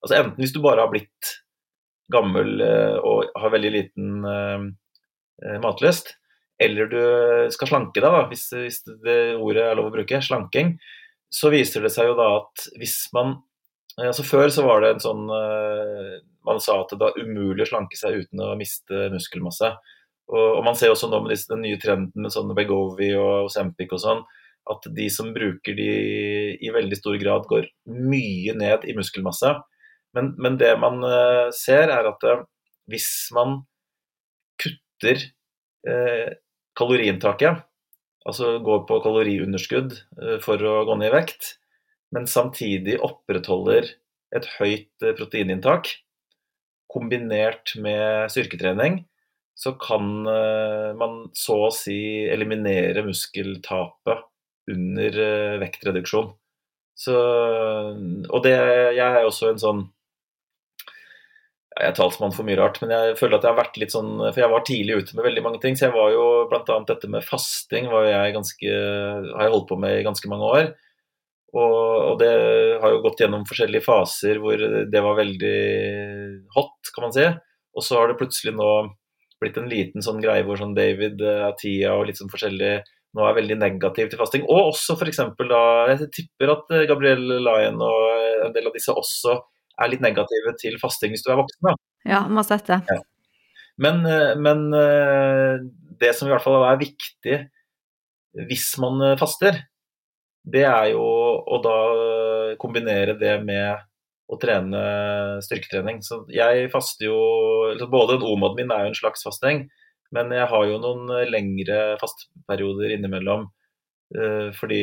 Altså Enten hvis du bare har blitt gammel eh, og har veldig liten eh, eh, matlyst, eller du skal slanke deg, da, hvis, hvis, det ordet er lov å bruke, slanking, så viser det seg jo da at hvis man altså Før så var det en sånn Man sa at det var umulig å slanke seg uten å miste muskelmasse. Og, man ser også nå med disse, den nye trenden med sånne Begovi og Osempic og sånn, at de som bruker de i veldig stor grad, går mye ned i muskelmasse. Men, men det man uh, ser, er at uh, hvis man kutter uh, kaloriinntaket, altså går på kaloriunderskudd for å gå ned i vekt, men samtidig opprettholder et høyt proteininntak, kombinert med styrketrening, så kan man så å si eliminere muskeltapet under vektreduksjon. Så, og det, jeg er også en sånn jeg er talsmann for mye rart, men jeg føler at jeg har vært litt sånn For jeg var tidlig ute med veldig mange ting. Så jeg var jo bl.a. dette med fasting var jeg ganske, har jeg holdt på med i ganske mange år. Og, og, det har jo gått gjennom forskjellige faser hvor det var veldig hot, kan man si. Og så har det plutselig nå blitt en liten sånn greie hvor sånn David Atia og litt sånn forskjellig nå er veldig negativ til fasting. Og også f.eks. da Jeg tipper at Gabriel Lyon og en del av disse også er litt negative til fasting hvis du er voksen. Da. Ja, man har sett det. Ja. Men, eh, men, eh, det som i hvert fall er viktig hvis man eh, faster, det er jo å da kombinere det med å trene styrketrening. Så jeg faster jo Både en OMOD min er jo en slags fasting, men jeg har jo noen lengre fasteperioder innimellom Eh, fordi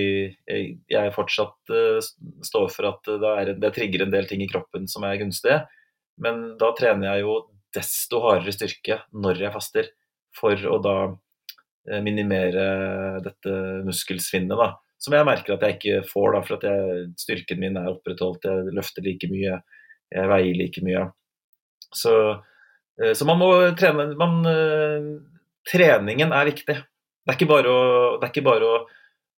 jeg fortsatt eh, står for at det, er, det trigger en del ting i kroppen som er gunstige. Men da trener jeg jo desto hardere styrke når jeg faster, for å da eh, minimere dette muskelsvinnet. da, Som jeg merker at jeg ikke får, da, for at jeg, styrken min er opprettholdt. Jeg løfter like mye, jeg veier like mye. Så, så man må trene man, Treningen er viktig. Det er ikke bare å, det er ikke bare å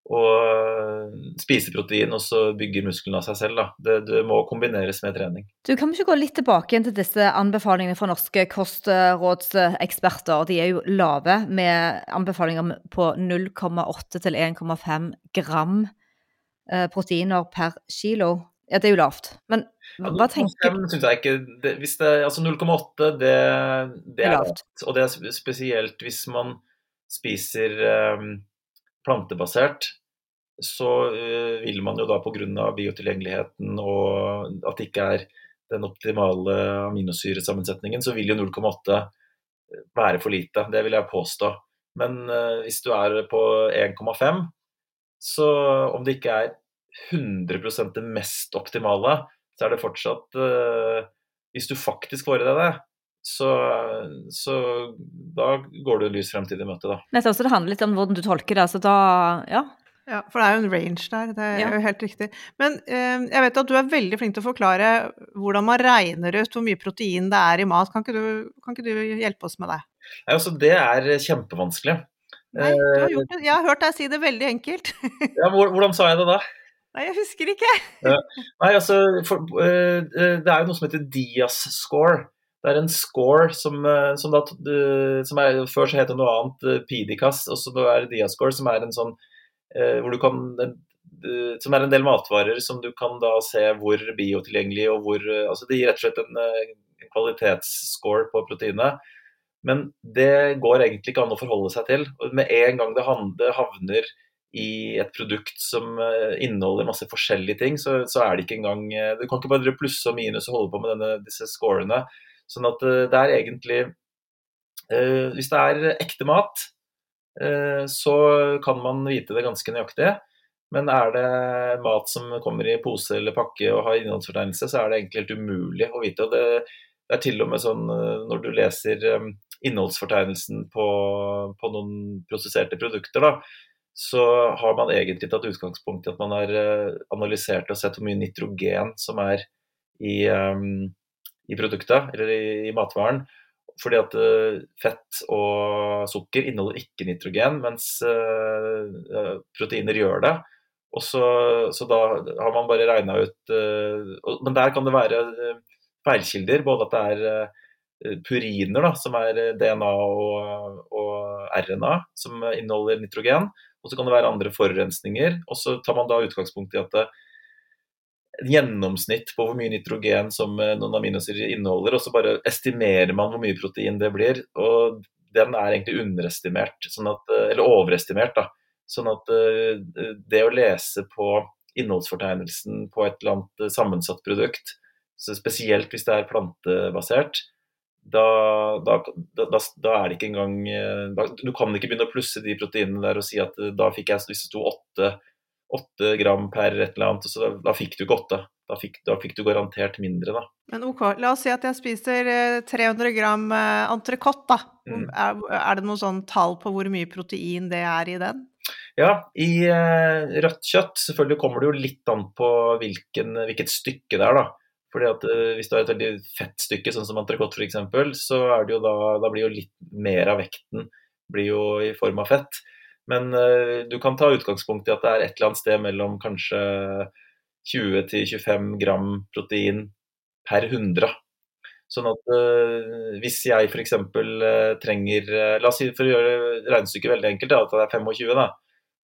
og spise protein og så bygger musklene av seg selv. Det, det, må kombineres med trening. Du Kan vi ikke gå litt tilbake til disse anbefalingene fra norske kostrådseksperter? De er jo lave, med anbefalinger på 0,8 til 1,5 gram eh, proteiner per kilo. Ja, det er jo lavt. Men hva tenker du? Synes jeg ikke det, hvis det, Altså 0,8, det, det, er lavt. Og det er spesielt hvis man spiser um, plantebasert, så uh, vil man jo da pga. biotilgjengeligheten og at det ikke er den optimale aminosyresammensetningen, så vil jo 0,8 være for lite. Det vil jeg påstå. Men uh, hvis du er på 1,5, så om det ikke er 100 det mest optimale, så er det fortsatt Hvis du faktisk får i deg det, så, så, da går du lys fremtid i møte, da. Nettopp, så det handler litt om hvordan du tolker det. Så da, ja. Ja, for det er jo en range der, det er ja. jo helt riktig. Men eh, jeg vet at du er veldig flink til å forklare hvordan man regner ut hvor mye protein det er i mat. Kan ikke du, kan ikke du hjelpe oss med det? Nei, altså, det er kjempevanskelig. Nei, du har gjort det. Jeg har hørt deg si det veldig enkelt. ja, Hvordan sa jeg det da? Nei, jeg husker ikke. Nei, altså, for, uh, det er jo noe som heter Dias score. Det er en score som, eh, som, da, som er, Før så het det noe annet, eh, PDCAS, og så er Diascore, som er en sånn eh, hvor du kan som er en del matvarer som du kan da se hvor biotilgjengelig og hvor altså Det gir rett og slett en, en kvalitetsscore på proteinet. Men det går egentlig ikke an å forholde seg til. Med en gang det havner i et produkt som inneholder masse forskjellige ting, så, så er det ikke engang Du kan ikke bare plusse og minus og holde på med denne, disse scorene. Sånn at eh, det er egentlig eh, Hvis det er ekte mat, eh, så kan man vite det ganske nøyaktig. Men er det mat som kommer i pose eller pakke og har innholdsfortegnelse, så er det egentlig helt umulig å vite. og det, er til og med sånn når du leser innholdsfortegnelsen på, på noen prosesserte produkter, da, så har man egentlig tatt utgangspunkt i at man har analysert og sett hvor mye nitrogen som er i, um, i produktet, eller i, i, matvaren. Fordi at uh, fett og sukker inneholder ikke nitrogen, mens uh, proteiner gjør det. Og så, så da har man bare regna ut uh, Men der kan det være feilkilder. Både at det er puriner, da, som er DNA og, og, RNA, som inneholder nitrogen. Og så kan det være andre forurensninger. Og så tar man da utgangspunkt i at det, gjennomsnitt på hvor mye nitrogen som eh, noen aminosyrer inneholder, og så bare estimerer man hvor mye protein det blir. og Den er egentlig underestimert, sånn at, eh, eller overestimert. da, Sånn at eh, det å lese på innholdsfortegnelsen på et eller annet sammensatt produkt, spesielt hvis det er plantebasert, da, da, da, da, er det ikke engang Du kan ikke begynne å plusse de proteinene der og si at da fikk jeg hvis det sto åtte åtte gram per et eller annet, så da, da fikk du ikke åtte. Da fikk, da fikk, du garantert mindre, da. Men ok, la oss si at jeg spiser 300 eh, gram eh, entrecôte, da. Mm. Er, er, det noe sånn tall på hvor mye protein det er i den? Ja, i eh, rødt kjøtt selvfølgelig kommer det jo litt an på hvilken, hvilket stykke det er, da. Fordi at eh, Hvis du har et veldig fett stykke, sånn som entrecôte f.eks., så er det jo da, da blir jo litt mer av vekten blir jo i form av fett. Men uh, du kan ta utgangspunkt i at det er et eller annet sted mellom kanskje 20-25 gram protein per 100. Sånn at uh, hvis jeg f.eks. Uh, trenger uh, La oss si for å gjøre regnestykket veldig enkelt, da, at det er 25, da.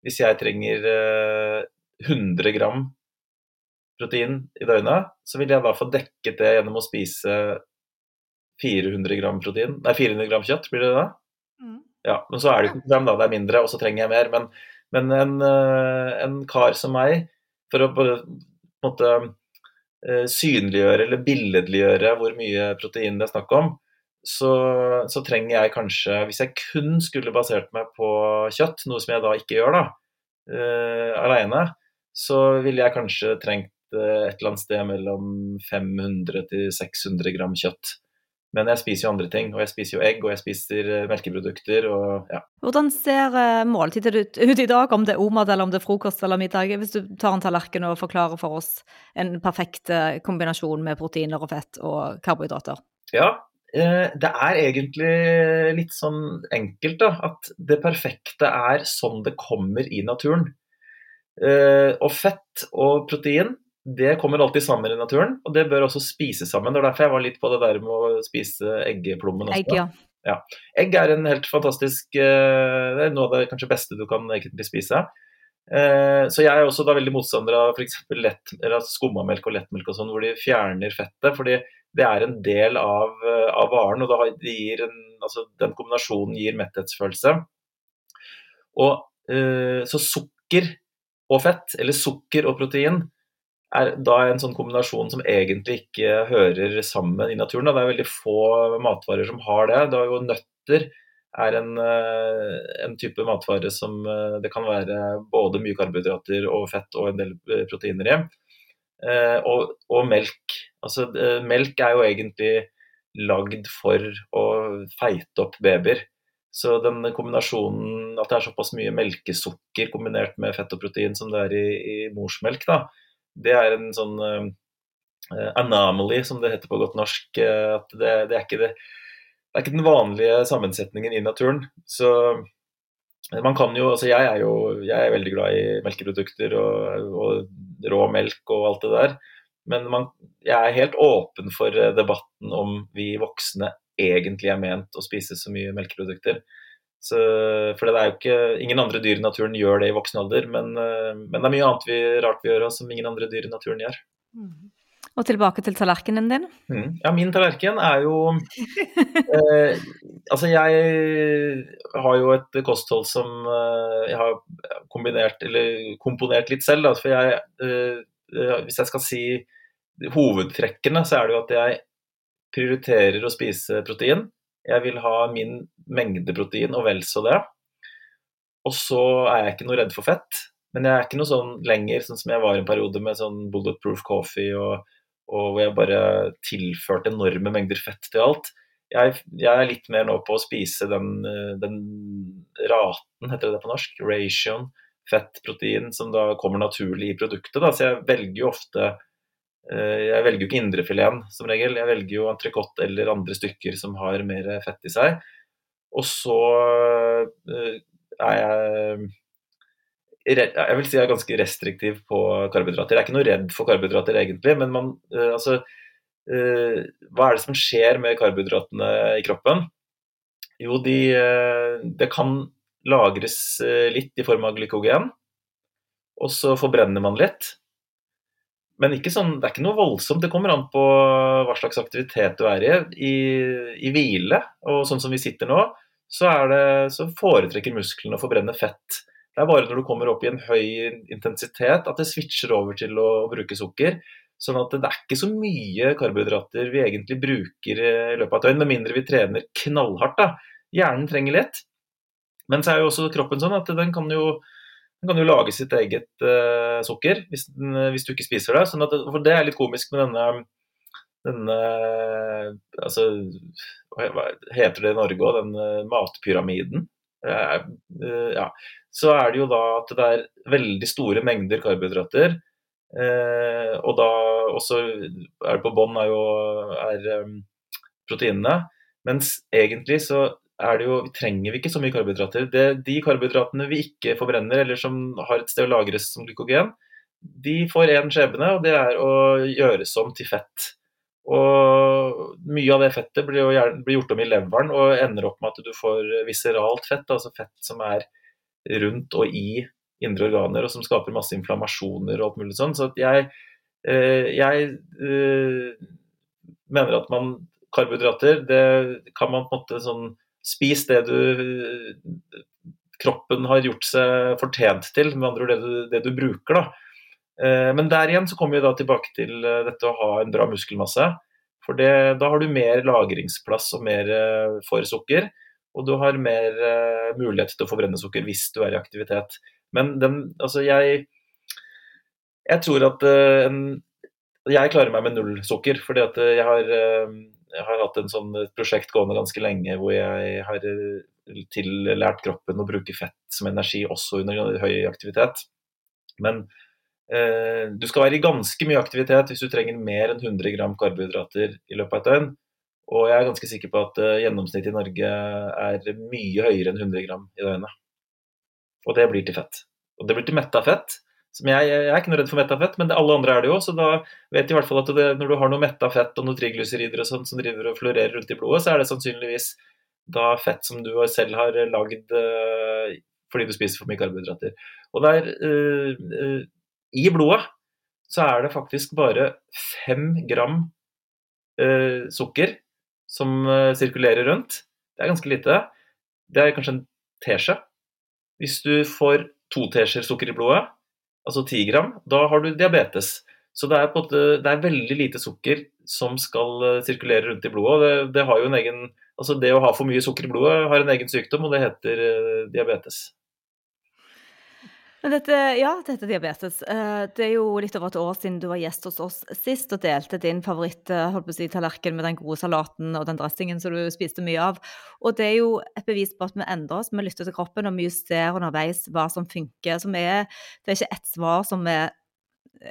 Hvis jeg trenger uh, 100 gram protein i døgnet, så vil jeg da få dekket det gjennom å spise 400 gram protein, nei 400 gram kjøtt, blir det det? Mm. Ja, men så er det ikke dem, da. Det er mindre, og så trenger jeg mer. Men, men en, eh, en, kar som meg, for å på en måte eh, synliggjøre eller billedliggjøre hvor mye protein det er snakk om, så, så, trenger jeg kanskje, hvis jeg kun skulle basert meg på kjøtt, noe som jeg da ikke gjør da, uh, aleine, så ville jeg kanskje trengt et eller annet sted mellom 500 til 600 gram kjøtt. Men jeg spiser jo andre ting, og jeg spiser jo egg og jeg spiser eh, melkeprodukter. og ja. Hvordan ser eh, måltidet ut, ut i dag, om det er omat eller om det er frokost eller middag? Hvis du tar en tallerken og forklarer for oss en perfekt eh, kombinasjon med proteiner og fett og karbohydrater. Ja, det er egentlig litt sånn enkelt, da. At det perfekte er sånn det kommer i naturen. Og fett og protein det kommer alltid sammen i naturen, og det bør også spises sammen. Det var derfor jeg var litt på det der med å spise eggeplommen også. Egg, ja. Ja. Egg er en helt fantastisk eh, Det er noe av det kanskje beste du kan egentlig spise. Eh, så jeg er også da veldig motstander av f.eks. skummamelk og lettmelk og sånn, hvor de fjerner fettet. fordi det er en del av, eh, av varen, og en, altså, den kombinasjonen gir metthetsfølelse. Og, så sukker og fett, eller sukker og protein, er da en sånn kombinasjon som egentlig ikke hører sammen i naturen. Det er veldig få matvarer som har det. Det er jo Nøtter er en, eh, en, type matvare som eh, det kan være både mye karbohydrater og fett og en del eh, proteiner i. Og, og melk. Altså, melk er jo egentlig lagd for å feite opp babyer. Så den kombinasjonen at det er såpass mye melkesukker kombinert med fett og protein som det er i, i morsmelk, da, det er en sånn uh, anomaly, som det heter på godt norsk. Uh, at det, det, er det, det, er ikke den vanlige sammensetningen i naturen. Så man kan jo Altså, jeg er jo jeg er veldig glad i melkeprodukter og, og rå melk og alt det der. Men man, jeg er helt åpen for debatten om vi voksne egentlig er ment å spise så mye melkeprodukter. Så, for det er jo ikke, Ingen andre dyr i naturen gjør det i voksen alder, men, eh, men det er mye annet vi, rart vi gjør også, som ingen andre dyr i naturen gjør. Mm. Og tilbake til tallerkenen din? Mm. Ja, min tallerken er jo eh, Altså, jeg har jo et kosthold som eh, jeg har kombinert, eller komponert litt selv. Da, for jeg, eh, eh, hvis jeg skal si hovedtrekkene, så er det jo at jeg prioriterer å spise protein. Jeg vil ha min mengde protein og vel så det. Og så er jeg ikke noe redd for fett. Men jeg er ikke noe sånn lenger, sånn som jeg var en periode med sånn bulletproof coffee og, og hvor jeg bare tilførte enorme mengder fett til alt. Jeg, jeg, er litt mer nå på å spise den, eh, den raten, heter det det på norsk, ration, fett-protein, som da kommer naturlig i produktet. Da. Så jeg velger jo ofte Jeg velger jo ikke indrefileten som regel, jeg velger jo entrecôte eller andre stykker som har mer fett i seg. Og så eh, er jeg jeg vil si jeg er ganske restriktiv på karbohydrater. Jeg er ikke noe redd for karbohydrater egentlig, men man, uh, altså, hva er det som skjer med karbohydratene i kroppen? Jo, de, det kan lagres litt i form av glykogen, og så forbrenner man litt. Men sånn, det er ikke noe voldsomt. Det kommer an på hva slags aktivitet du er i. I, i hvile, og sånn som vi sitter nå, så, det, så foretrekker musklene å forbrenne fett. Det er bare når du kommer opp i en høy intensitet at det switcher over til å, å bruke sukker. Sånn at det er ikke så mye karbohydrater vi egentlig bruker i løpet av et døgn, med mindre vi trener knallhardt. da. Hjernen trenger litt. Men så er jo også kroppen sånn at den kan jo, den kan jo lage sitt eget uh, sukker hvis, den, hvis, du ikke spiser det. Sånn at, for det er litt komisk med denne, denne altså, Hva heter det i Norge òg? Den uh, matpyramiden. Uh, ja så er det jo da at det er veldig store mengder karbohydrater. Eh, og da også er det på bånn er jo er, um, proteinene. Mens egentlig så er det jo, trenger vi ikke så mye karbohydrater. Det, de karbohydratene vi ikke forbrenner, eller som har et sted å lagres som glykogen, de får én skjebne, og det er å gjøres om til fett. Og mye av det fettet blir gjort om i leveren og ender opp med at du får viseralt fett, altså fett som er rundt og i indre organer, og som skaper masse inflammasjoner og alt mulig sånn. Så jeg, eh, jeg eh, mener at man Karbohydrater, det kan man på en måte sånn Spis det du Kroppen har gjort seg fortjent til, med andre ord det du, det du bruker, da. Eh, men der igjen så kommer vi da tilbake til dette å ha en bra muskelmasse. For det, da har du mer lagringsplass og mer for sukker. Og du har mer mulighet til å forbrenne sukker hvis du er i aktivitet. Men den, altså jeg Jeg tror at en, Jeg klarer meg med null sukker. fordi at eh, jeg har, jeg har hatt en sånn prosjekt gående ganske lenge hvor jeg har tillært kroppen å bruke fett som energi også under høy aktivitet. Men du skal være i ganske mye aktivitet hvis du trenger mer enn 100 gram karbohydrater i løpet av et døgn. Og jeg er ganske sikker på at eh, gjennomsnittet i Norge er mye høyere enn 100 gram i døgnet. Og det blir til fett. Og det blir til metta fett. Som jeg, jeg, er ikke noe redd for metta fett, men alle andre er det jo. Så da vet de i hvert fall at det, når du har noe metta fett og noe triglycerider og sånn som driver og florerer rundt i blodet, så er det sannsynligvis da fett som du selv har lagd uh, fordi du spiser for mye karbohydrater. Og der, uh, i blodet så er det faktisk bare fem gram sukker som sirkulerer rundt. Det er ganske lite. Det er kanskje en teskje. Hvis du får to teskjeer sukker i blodet, altså 10 gram, da har du diabetes. Så det er, på, det er veldig lite sukker som skal uh, sirkulere rundt i blodet. Det, det, har jo en egen, altså det å ha for mye sukker i blodet har en egen sykdom, og det heter uh, diabetes. Men dette, ja, dette er diabetes. Eh, det er jo litt over et år siden du var gjest hos oss sist og delte din favoritt-tallerken si, med den gode salaten og den dressingen som du spiste mye av. Og det er jo et bevis på at vi endrer oss, vi lytter til kroppen og vi justerer underveis hva som funker. Som er, det er ikke ett svar som er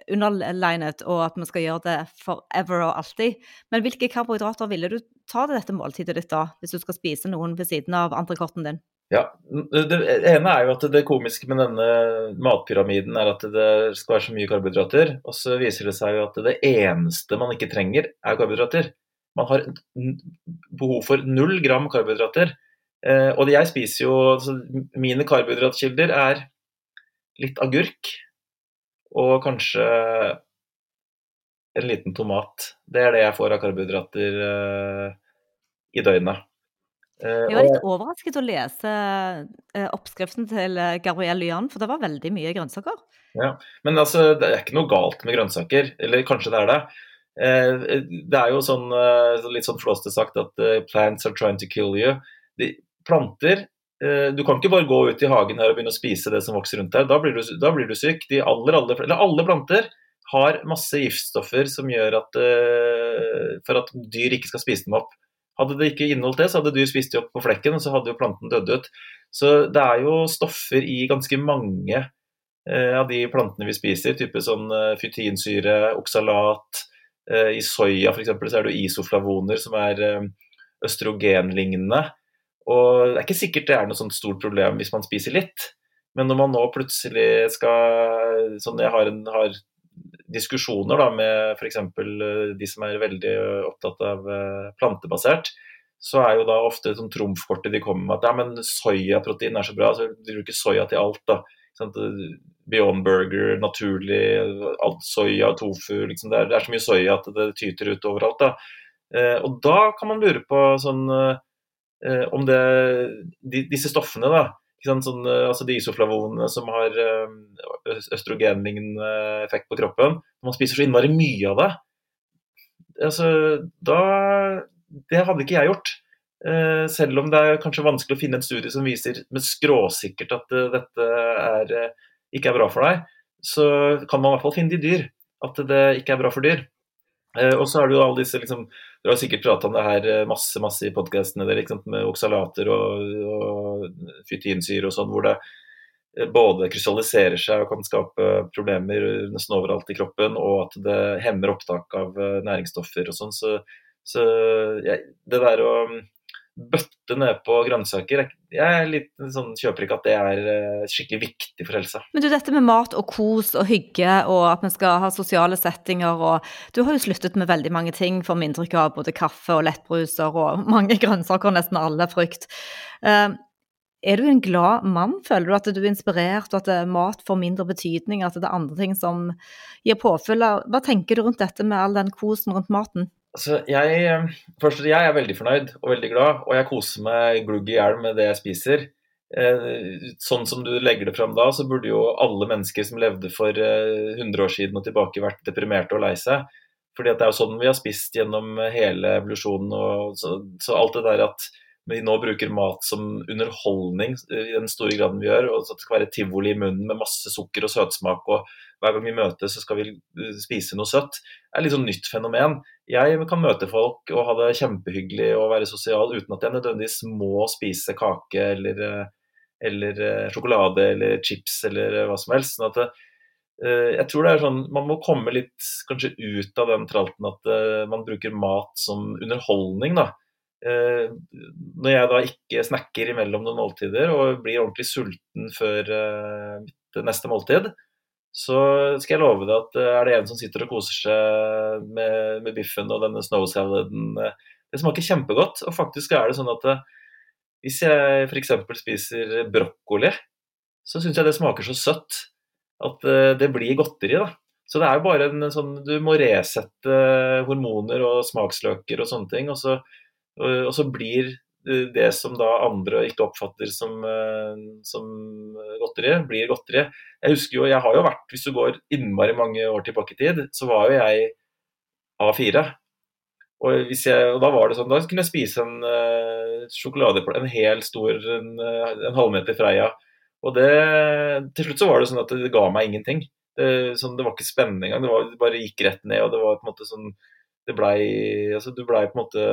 underlinet, og at vi skal gjøre det forever og alltid. Men hvilke karbohydrater ville du ta til dette måltidet ditt da, hvis du skal spise noen ved siden av entrecôten din? Ja, Det ene er jo at det komiske med denne matpyramiden er at det skal være så mye karbohydrater. Og så viser det seg jo at det eneste man ikke trenger, er karbohydrater. Man har behov for null gram karbohydrater. Eh, og jeg spiser jo altså, Mine karbohydratkilder er litt agurk og kanskje en liten tomat. Det er det jeg får av karbohydrater eh, i døgnet. Eh, jeg var litt overrasket å lese eh, oppskriften til eh, Gabrielle Lyan, for det var veldig mye grønnsaker. Ja, Men altså, det er ikke noe galt med grønnsaker. Eller kanskje det er det. Det er jo sånn, litt sånn flåste sagt at 'plants are trying to kill you'. De, planter du kan ikke bare gå ut i hagen her og begynne å spise det som vokser rundt deg. Da blir du, da blir du syk. De aller, aller, eller alle planter har masse giftstoffer som gjør at for at dyr ikke skal spise dem opp. Hadde det ikke inneholdt det, så hadde dyr spist det opp på flekken, og så hadde jo planten dødd ut. Så det er jo stoffer i ganske mange uh, av de plantene vi spiser, type sånn uh, fytinsyre, oksalat. I soya f.eks. så er det isoflavoner som er østrogenlignende. Og det er ikke sikkert det er noe sånt stort problem hvis man spiser litt. Men når man nå plutselig skal Sånn jeg har, en, har diskusjoner da, med f.eks. Eh, de som er veldig opptatt av eh, plantebasert, så er jo da ofte sånn trumfkortet de kommer med at ja, men soyaprotein er så bra, så de bruker soya til alt. da. Beyond Burger, naturlig, alt soya, tofu liksom det, er, det, er, så mye soya at det tyter ut overalt. da. Eh, og da kan man lure på sånn, eh, om det, de, disse stoffene da, Sånn, eh, altså de isoflavonene som har eh, østrogenlignende effekt på kroppen. Når man spiser så innmari mye av det, altså, da Det hadde ikke jeg gjort. Eh, selv om det er kanskje vanskelig å finne en studie som viser med skråsikkert at dette er, ikke er bra for deg, så kan man i hvert fall finne det i dyr. At det ikke er bra for dyr. Og så det jo alle disse liksom, dere har sikkert prata om det her eh, masse masse i podkastene med oksalater og, og fytinsyre og sånn, hvor det eh, både krystalliserer seg og kan skape problemer nesten overalt i kroppen, og at det hemmer opptak av eh, næringsstoffer og sånn. Så, så ja, det der å bøtte ned på grønnsaker. Jeg litt sånn, kjøper ikke at det er eh, skikkelig viktig for helsa. Men du, dette med mat og kos og hygge og at vi skal ha sosiale settinger og Du har jo sluttet med veldig mange ting, får vi inntrykk av. Både kaffe og lettbruser og mange grønnsaker, nesten alle frukt. Uh, er du en glad mann? Føler du at du er inspirert, og at eh, mat får mindre betydning? At det er andre ting som gir påfyll? Hva tenker du rundt dette med all den kosen rundt maten? Altså, jeg, eh, først, jeg er veldig fornøyd og veldig glad, og jeg koser meg glugg i hjel med det jeg spiser. Eh, sånn som du legger det fram da, så burde jo alle mennesker som levde for 100 eh, år siden og tilbake, vært deprimerte og lei seg. Fordi det er jo sånn vi har spist gjennom hele evolusjonen. Og så, så, alt det der at vi nå bruker mat som underholdning i den store graden vi gjør, og at det skal være tivoli i munnen med masse sukker og søtsmak, og hver gang vi møtes så skal vi spise noe søtt, er litt sånn nytt fenomen. Jeg kan møte folk og ha det kjempehyggelig og være sosial uten at jeg nødvendigvis må spise kake eller, eller eh, sjokolade eller chips eller hva som helst. sånn at det, jeg tror det er sånn, Man må komme litt kanskje ut av den tralten at man bruker mat som underholdning. da. Når jeg da ikke snakker imellom noen måltider og blir ordentlig sulten før mitt neste måltid, så skal jeg love deg at eh, er det en som sitter og koser seg med, med biffen og denne snow saladen eh, Det smaker kjempegodt. Og faktisk er det sånn at eh, hvis jeg f.eks. spiser brokkoli, så syns jeg det smaker så søtt at det blir godteri. da. Så det er jo bare en sånn Du må resette hormoner og smaksløker og sånne ting. Og så, og så blir det som da andre ikke oppfatter som, eh, som, godteri, blir godteri. Jeg husker jo, jeg har jo vært, Hvis du går innmari mange år tilbake i tid, så var jo jeg A4. Og, jeg, og da var det sånn, da kunne jeg spise en uh, sjokolade, en hel stor, en, uh, en halvmeter Freia. Og det, til slutt så var det sånn at det ga meg ingenting. Det, sånn, det var ikke spennende engang. Det, det bare gikk rett ned. og det var på en måte sånn, det blei altså, Du blei på en måte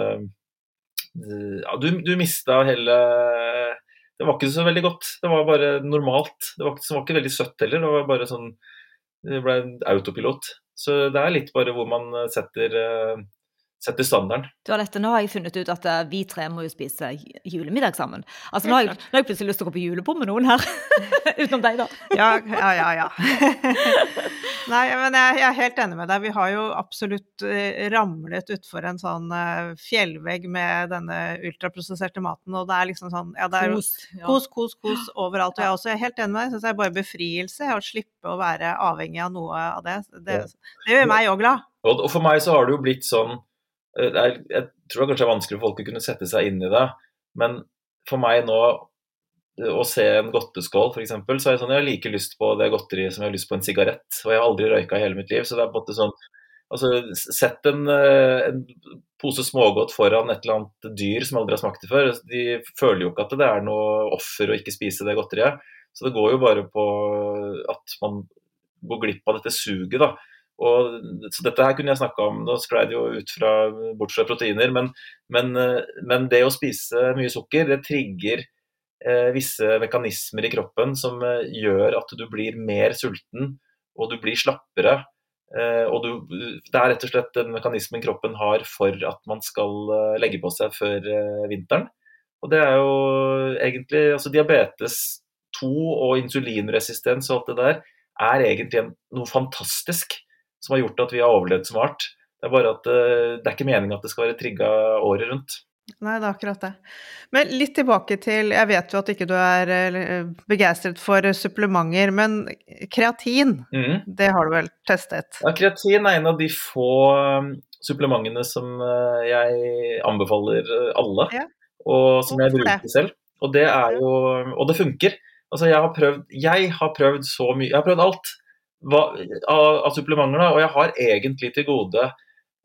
ja, du, du mista hele Det var ikke så veldig godt. Det var bare normalt. Det var, det var ikke veldig søtt heller. Det var bare sånn Det ble autopilot. Så det er litt bare hvor man setter uh, setter standarden. Du har dette, Nå har jeg funnet ut at eh, vi tre må jo spise julemiddag sammen. Altså, Nå har jeg, nå har jeg plutselig lyst til å gå på julebord med noen her. Utenom deg, da. ja, ja, ja. ja. Nei, men jeg, jeg, er helt enig med deg. Vi har jo absolutt uh, ramlet utfor en sånn uh, fjellvegg med denne ultraprosesserte maten, og det er liksom sånn ja, det er kos, ja. kos, kos, kos overalt. Og jeg er også helt enig med deg. Jeg syns det er bare befrielse å slippe å være avhengig av noe av det. Det, det gjør meg òg glad. Og for meg så har det jo blitt sånn Eh, er, jeg tror det kanskje er vanskelig for folk å kunne sette seg inn i det, men for meg nå eh, å se en godteskål f.eks., så er det sånn jeg har like lyst på det godteriet som jeg har lyst på en sigarett. Og jeg har aldri røyka i hele mitt liv, så det er på en måte sånn Altså, Sett en, eh, en pose smågodt foran et eller annet dyr som aldri har smakt det før. De føler jo ikke at det er noe offer å ikke spise det godteriet. Så det går jo bare på at man går glipp av dette suget, da. Og, så dette her kunne jeg snakka om, nå sklei det jo ut fra bort fra proteiner, men, men, men, det å spise mye sukker, det trigger eh, visse mekanismer i kroppen som eh, gjør at du blir mer sulten, og du blir slappere. Eh, og du, det er rett og slett den mekanismen kroppen har for at man skal eh, legge på seg før eh, vinteren. Og det er jo egentlig Altså diabetes 2 og insulinresistens og alt det der er egentlig noe fantastisk som har gjort at vi har overlevd som art. Det er bare at det er ikke meningen at det skal være trigga året rundt. Nei, det er akkurat det. Men litt tilbake til Jeg vet jo at ikke du er eh, begeistret for supplementer, men kreatin, mm. det har du vel testet? Ja, kreatin er en av de få um, supplementene som uh, jeg anbefaler alle, ja. og som jeg bruker selv. Og det er jo Og det funker. Altså, jeg har prøvd, jeg har prøvd så mye Jeg har prøvd alt av, av supplementer, da, og jeg har egentlig til gode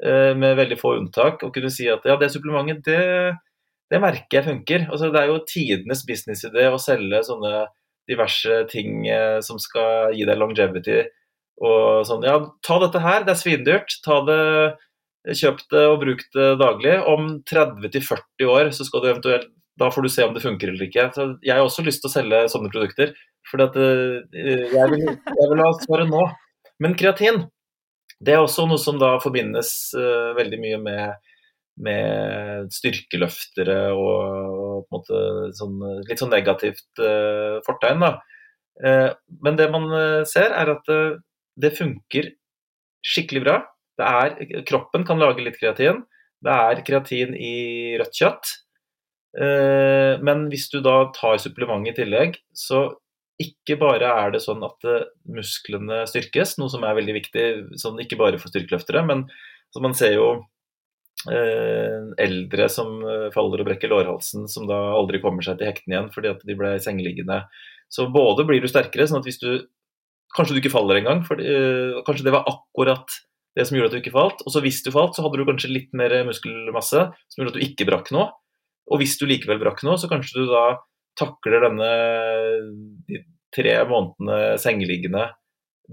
Eh, med veldig få unntak, og kunne si at ja, det supplementet, det, det merker jeg funker. Altså, det er jo tidenes businessidé å selge sånne diverse ting eh, som skal gi deg longevity. Og sånn, ja, ta dette her, det er svindyrt. Ta det, kjøp det og bruk det daglig. Om 30-40 år så skal du eventuelt da får du se om det funker eller ikke. Så jeg har også lyst til å selge sånne produkter. For eh, jeg, vil, jeg vil ha svaret nå. Men kreatin, det er også noe som da forbindes uh, veldig mye med, med styrkeløftere og, og, sånn, litt sånn negativt uh, fortegn. da. Men det man ser, er at det funker skikkelig bra. Er, kroppen kan lage litt kreatin. Det er kreatin i rødt kjøtt. Men hvis du da tar supplement i tillegg, så ikke bare er det sånn at eh, musklene styrkes, noe som er veldig viktig, sånn ikke bare for styrkeløftere, men man ser jo eh, eldre som eh, faller og brekker lårhalsen, som da aldri kommer seg til hektene igjen fordi at de ble sengeliggende. Så både blir du sterkere, sånn at hvis du Kanskje du ikke faller engang, eh, kanskje det var akkurat det som gjorde at du ikke falt. Og så hvis du falt, så hadde du kanskje litt mer muskelmasse som gjorde at du ikke brakk noe. Og hvis du likevel brakk noe, så kanskje du da takler denne de tre månedene sengeliggende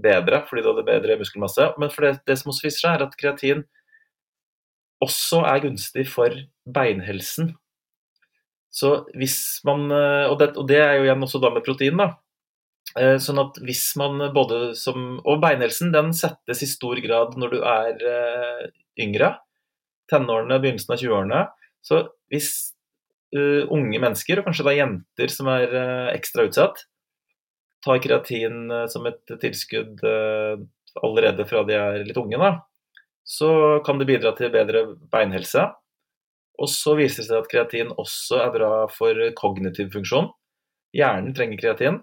bedre fordi du hadde bedre muskelmasse. Men for det, det som også viser seg, er at kreatin også er gunstig for beinhelsen. Så hvis man Og det, og det er jo igjen også da med protein, da. Eh, sånn at hvis man både som Og beinhelsen den settes i stor grad når du er eh, yngre. Tenårene, begynnelsen av 20-årene. Så hvis uh, unge mennesker, og kanskje da jenter som er uh, ekstra utsatt, tar kreatin uh, som et tilskudd allerede fra de er litt unge, da, så kan det bidra til bedre beinhelse. Og så viser det seg at kreatin også er bra for kognitiv funksjon. Hjernen trenger kreatin.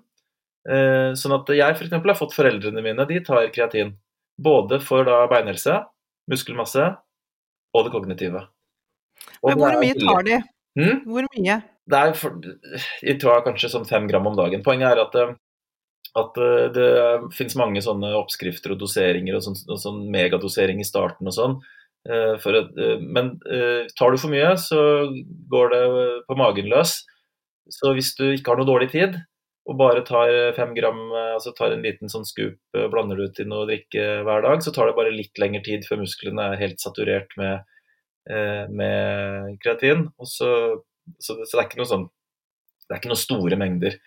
Sånn at jeg f.eks. har fått foreldrene mine, de tar kreatin. Både for da beinhelse, muskelmasse og det kognitive. Og Men hvor mye tar de? Hmm? Hvor mye? Det er for, jeg tror kanskje sånn fem gram om dagen. Poenget er at, eh, at eh, det finnes mange sånne oppskrifter og doseringer og sånn, og sånn megadosering i starten og sånn. At, men tar du for mye, så går det på magen løs. Så hvis du ikke har noe dårlig tid, og bare tar fem gram, altså tar en liten sånn skup, blander det ut i noe drikke hver dag, så tar det bare litt lengre tid før musklene er helt saturert med Eh, med kreatin. Så, så, det, så, det er ikke noe sånn Det er ikke noen store mengder.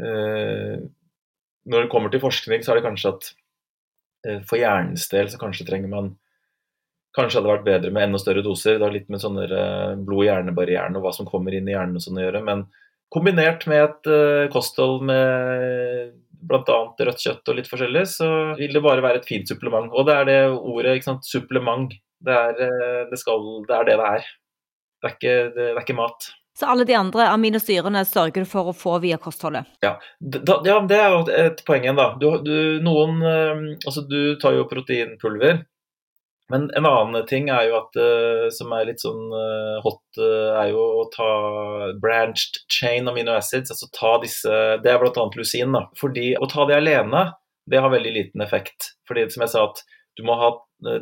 Eh, når det kommer til forskning, så er det kanskje at eh, for hjernens del så kanskje trenger man Kanskje hadde vært bedre med enda større doser. Det har litt med sånne blod-hjerne-barrieren og hva som kommer inn i hjernen og sånn å gjøre. Men kombinert med et kosthold med bl.a. rødt kjøtt og litt forskjellig, så vil det bare være et fint supplement. Og det er det ordet, ikke sant, supplement. Det er eh, det, skal, det, er det det er. Det er, ikke, det, er ikke mat. Så alle de andre aminosyrene sørger du for å få via kostholdet? Ja, da, ja det er jo et poeng igjen, da. Du, du, noen eh, Altså, du tar jo proteinpulver. Men en annen ting er jo at, uh, som er litt sånn hot, er jo å ta branched chain amino acids. Altså ta disse Det er bl.a. lusin. da. Fordi å ta det alene, det har veldig liten effekt. Fordi som jeg sa at du må ha eh,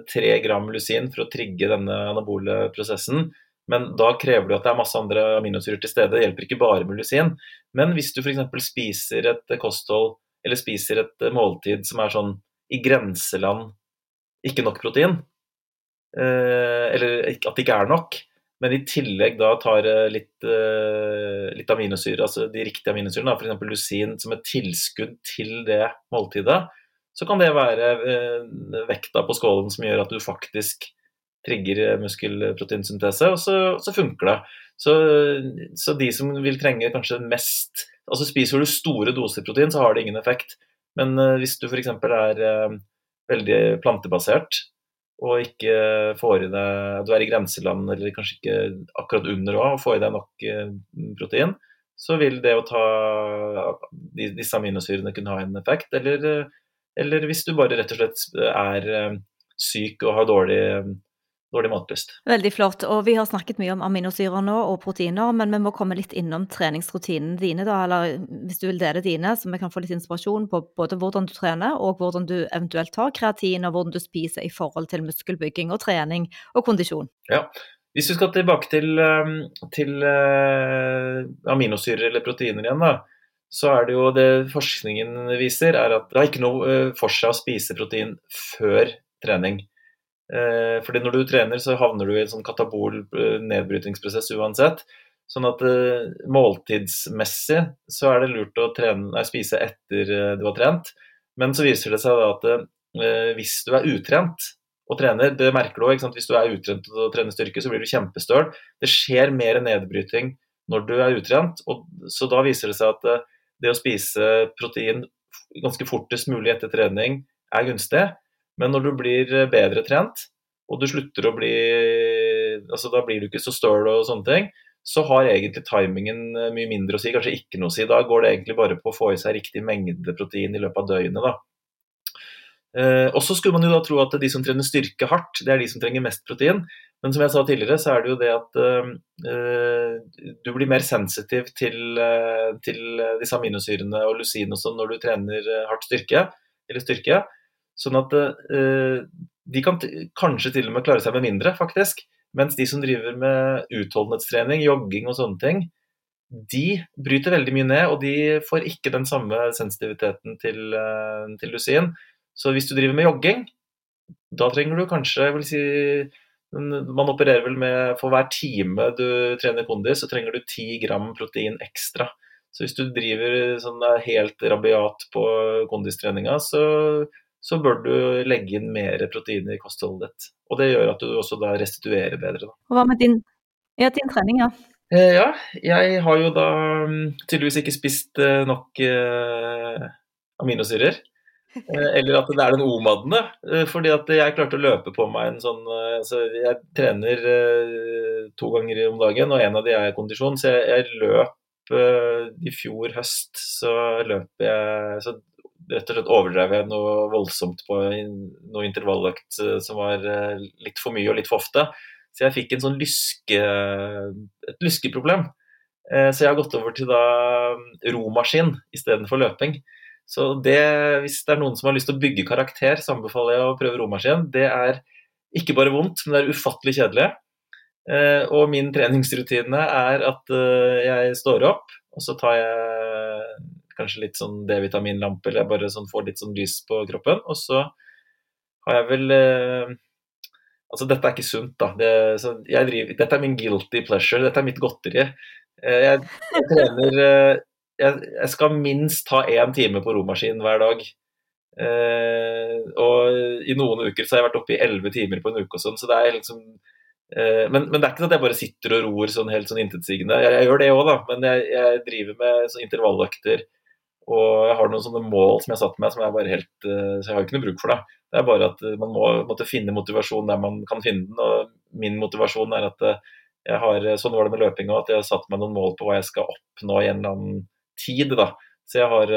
tre gram lusin for å trigge denne anabole prosessen. Men da krever du at det er masse andre aminosyrer til stede. Det hjelper ikke bare med lusin. Men hvis du f.eks. spiser et kosthold eller spiser et måltid som er sånn i grenseland ikke nok protein, eh, eller at det ikke er nok, men i tillegg da tar litt, eh, litt aminosyre, altså de riktige aminosyrene, f.eks. lusin som et tilskudd til det måltidet, så kan det være eh, vekta på skålen som gjør at du faktisk trigger muskelproteinsyntese, og så, så funker det. Så, så, de som vil trenge kanskje mest Altså spiser du store doser protein, så har det ingen effekt. Men uh, hvis du f.eks. er veldig plantebasert og ikke får i deg Du er i grenseland, eller kanskje ikke akkurat under òg, og får i deg nok protein, så vil det å ta disse aminosyrene kunne ha en effekt. Eller, eller hvis du bare rett og slett er syk og har dårlig dårlig matlyst. Veldig flott. Og vi har snakket mye om aminosyrer nå og proteiner, men vi må komme litt innom treningsrutinene dine, da, eller hvis du vil dele dine, så vi kan få litt inspirasjon på både hvordan du trener og hvordan du eventuelt tar kreatin, og hvordan du spiser i forhold til muskelbygging og trening og kondisjon. Ja. Hvis vi skal tilbake til, um, til aminosyrer eller proteiner igjen, da, så er det jo det forskningen viser, er at det har ikke noe uh, for seg å spise protein før trening. Eh, fordi når du trener, så havner du i en sånn katabol eh, nedbrytingsprosess uansett. Sånn at eh, måltidsmessig så er det lurt å trene, nei, spise etter du har trent. Men så viser det seg at eh, hvis du er utrent og trener, det merker du òg. Hvis du er utrent og trener styrke, så blir du kjempestøl. Det skjer mer nedbryting når du er utrent. Og, så da viser det seg at det å spise protein ganske fortest mulig etter trening er gunstig. Men når du blir bedre trent, og du slutter å bli altså Da blir du ikke så støl og sånne ting. Så har egentlig timingen eh, mye mindre å si, kanskje ikke noe å si. Da går det egentlig bare på å få i seg riktig mengde protein i løpet av døgnet. da. Eh, og så skulle man jo da tro at de som trener styrke hardt, det er de som trenger mest protein. Men som jeg sa tidligere, så er det jo det at eh, du blir mer sensitiv til, eh, til disse aminosyrene og lusin og sånn når du trener hardt styrke, eller styrke. Sånn at eh, de kan kanskje til og med klare seg med mindre, faktisk. Mens de som driver med utholdenhetstrening, jogging og sånne ting, de bryter veldig mye ned, og de får ikke den samme sensitiviteten til, til lusin. Så hvis du driver med jogging, da trenger du kanskje jeg vil si, Man opererer vel med for hver time du trener kondis, så trenger du 10 gram protein ekstra. Så hvis du driver sånn helt rabiat på kondistreninga, så så bør du legge inn mer protein i kostholdet ditt. Og det gjør at du også da restituerer bedre. Da. Og hva med din, ja, din trening, ja? Eh, ja, jeg har jo da mm, tydeligvis ikke spist eh, nok eh, aminosyrer. Eh, eller at det er den OMAD-ene. Eh, fordi at jeg klarte å løpe på meg en sånn altså Jeg trener to ganger om dagen, og en av de er kondisjon. Så jeg, jeg løp i fjor høst så løp jeg så rett og slett overdrev jeg noe voldsomt på noe intervalløkt eh, som var eh, litt for mye og litt for ofte. Så jeg fikk en sånn lyske, et lyskeproblem. Eh, så jeg har gått over til da romaskin istedenfor løping. Så det, hvis det er noen som har lyst til å bygge karakter, så anbefaler jeg å prøve romaskin. Det er ikke bare vondt, men det er ufattelig kjedelig. Og min treningsrutine er at jeg står opp, og så tar jeg kanskje litt sånn D-vitaminlampe, eller jeg bare sånn får litt sånn lys på kroppen. Og så har jeg vel eh, Altså, dette er ikke sunt, da. Det, driver, dette er min guilty pleasure. Dette er mitt godteri. Eh, jeg, trener eh, jeg, jeg, skal minst ha én time på romaskin hver dag. Eh, og i noen uker så har jeg vært oppe i elleve timer på en uke og sånn, så det er liksom eh, men, men, det er ikke sånn at jeg bare sitter og ror sånn helt sånn intetsigende. Jeg, jeg, gjør det òg, da, men jeg, jeg driver med sånn intervalløkter og jeg har noen sånne mål som jeg har satt meg, som jeg bare helt eh, Så jeg har ikke noe bruk for det. Det er bare at eh, man må måtte finne motivasjon der man kan finne den. Og min motivasjon er at eh, jeg har Sånn var det med løping òg, at jeg har satt meg noen mål på hva jeg skal oppnå i en eller annen tid. da. Så jeg har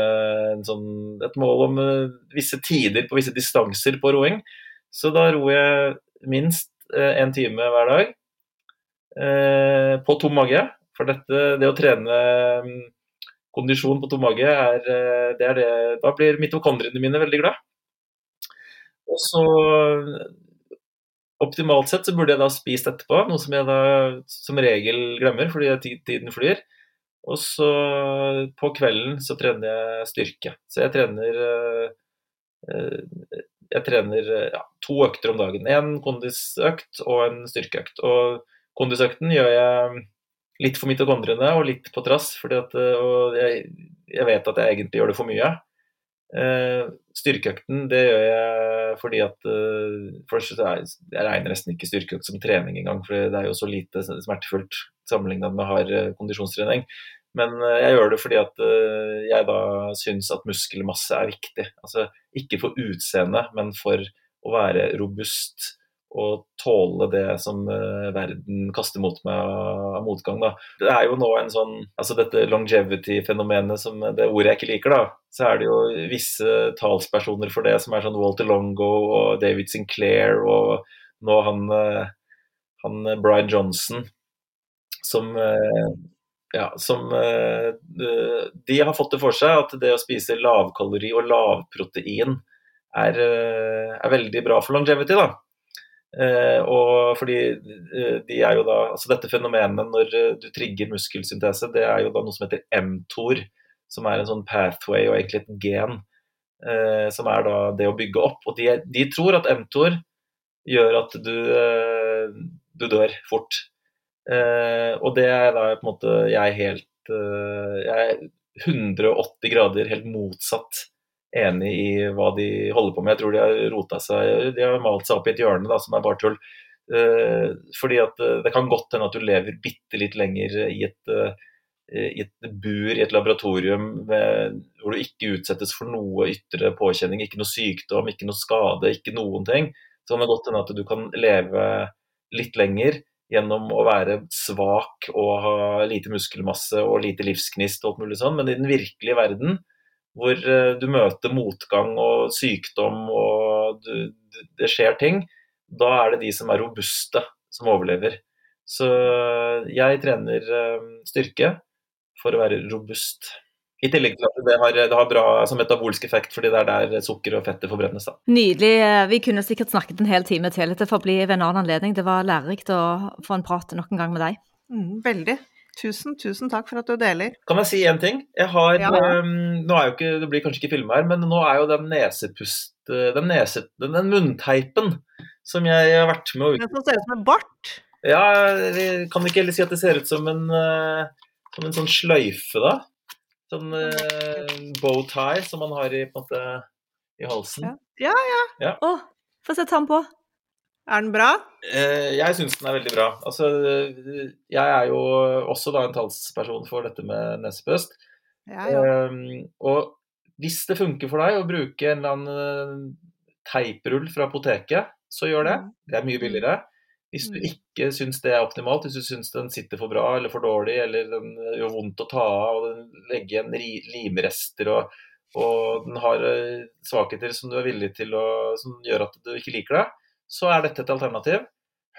sånn, et mål om visse tider på visse distanser på roing. Så da ror jeg minst en time hver dag på tom mage. For dette, det å trene kondisjon på tom mage, er, eh, det er det Da blir mitokondriene mine veldig glad. Og så Optimalt sett så burde jeg da spist etterpå, noe som jeg da som regel glemmer fordi tiden flyr. Og så på kvelden så trener jeg styrke. Så jeg trener eh, Jeg trener ja, to økter om dagen. En kondisøkt og en styrkeøkt. Og kondisøkten gjør jeg litt for mitokondriene og litt på trass, fordi at, jeg, jeg vet at jeg egentlig gjør det for mye. Uh, styrkeøkten det gjør jeg fordi at uh, først, jeg, jeg regner nesten ikke styrkeøkt som trening engang, for det er jo så lite smertefullt sammenlignet med hard uh, kondisjonstrening. Men jeg gjør det fordi at jeg da syns at muskelmasse er viktig. Altså ikke for utseendet, men for å være robust og tåle det som uh, verden kaster mot meg av, motgang. Da. Det er jo nå en sånn Altså dette longevity-fenomenet, som det ordet jeg ikke liker, da. Så er det jo visse talspersoner for det, som er sånn Walter Longo og David Sinclair og nå han, uh, han Brian Johnson, som ja, som De har fått det for seg at det å spise lavkalori og lavprotein er, er veldig bra for longevity. da. Eh, og fordi eh, de er jo da, altså Dette fenomenet når eh, du trigger muskelsyntese, det er jo da noe som heter mTOR, som er en sånn pathway og egentlig et gen, eh, som er da det å bygge opp. Og de, de tror at mTOR gjør at du, eh, du dør fort. Eh, og det er da på en måte jeg helt Jeg er 180 grader helt motsatt enig i hva de holder på med. Jeg tror de har rota seg De har malt seg opp i et hjørne da, som er bare tull. Eh, fordi at uh, Det kan godt hende at du lever bitte litt lenger i et, uh, i et bur i et laboratorium med, hvor du ikke utsettes for noe ytre påkjenning, ikke noe sykdom, ikke noe skade, ikke noen ting. Så kan det godt hende at du kan leve litt lenger gjennom å være svak og ha lite muskelmasse og lite livsgnist og alt mulig sånn, men i den virkelige verden hvor eh, du møter motgang og sykdom og du, det skjer ting, da er det de som er robuste, som overlever. Så jeg trener eh, styrke for å være robust. I tillegg til at det har, det har bra altså metabolsk effekt, fordi det er der sukker og fettet forbrennes. Da. Nydelig. Vi kunne sikkert snakket en hel time til. Dette får bli ved en annen anledning. Det var lærerikt å få en prat nok en gang med deg. Mm, veldig. Tusen, tusen takk for at du deler. Kan jeg si én ting? Jeg har, ja. um, nå er jo ikke, Det blir kanskje ikke filma her, men nå er jo den nesepust... Den, nese, den, den munnteipen som jeg har vært med å. Den som ser ut som en bart? Ja, jeg kan ikke heller si at det ser ut som en, uh, som en sånn sløyfe, da. Sånn uh, bow tie som man har i, på en måte, i halsen. Ja, ja. ja. Å, få se ta den på. Er den bra? Eh, jeg syns den er veldig bra. Altså, jeg er jo også da en talsperson for dette med nesepust. Ja, ja. Eh, og hvis det funker for deg å bruke en eller annen teiprull fra apoteket, så gjør det. Mm. Det er mye billigere. Hvis du mm. ikke syns det er optimalt, hvis du syns den sitter for bra eller for dårlig, eller den gjør vondt å ta av, og den legger igjen limrester og, og den har eh, svakheter som du er villig til å, som gjør at du ikke liker det, så er dette et alternativ.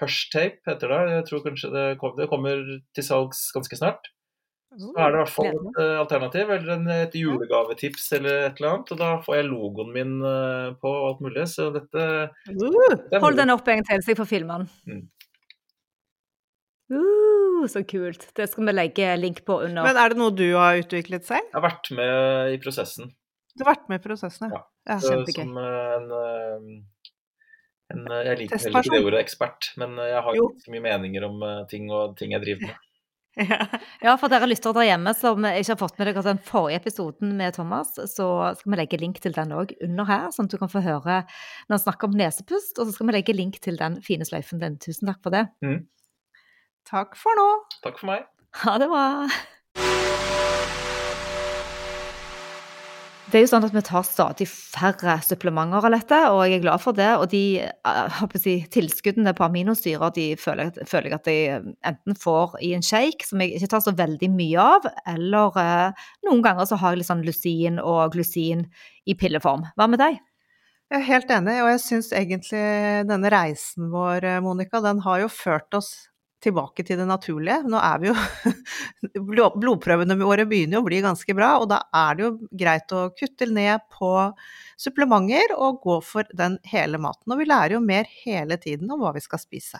Hushtape heter det. Jeg tror kanskje det kommer, det kommer til salgs ganske snart. Så er det i hvert fall et uh, alternativ, eller et julegavetips eller et eller annet. Og da får jeg logoen min uh, på alt mulig, så dette, uh, Hold den opp en til, så jeg får filme den. Mm. Uh, så kult. Det skal vi legge link på under. Men er det noe du har utviklet selv? Jeg har vært med i prosessen. Du har vært med i prosessen, ja. ja. Kjempegøy. Som en en, eh, jeg liker heller ikke det ordet ekspert, men eh, jeg har jo ikke mye meninger om eh, ting og ting jeg driver med. Ja, for dere lyttere der hjemme som ikke har fått med dere den forrige episoden med Thomas, så skal vi legge link til den òg under her, sånn at du kan få høre når han snakker om nesepust. Og så skal vi legge link til den fine sløyfen din. Tusen takk for det. Mm. Takk for nå. Takk for meg. Ha det bra. Det er jo sånn at vi tar stadig færre supplementer av dette, og jeg er glad for det. Og de eh, si, tilskuddene på aminosyrer de føler, føler, jeg at jeg enten får i en shake, som jeg ikke tar så veldig mye av, eller eh, noen ganger så har jeg litt sånn lusin og glusin i pilleform. Hva med deg? Jeg er helt enig, og jeg syns egentlig denne reisen vår, Monica, den har jo ført oss tilbake til det naturlige. Nå er vi jo blod- Blodprøvene våre begynner jo å bli ganske bra, og da er det jo greit å kutte ned på supplementer og gå for den hele maten. Og vi lærer jo mer hele tiden om hva vi skal spise.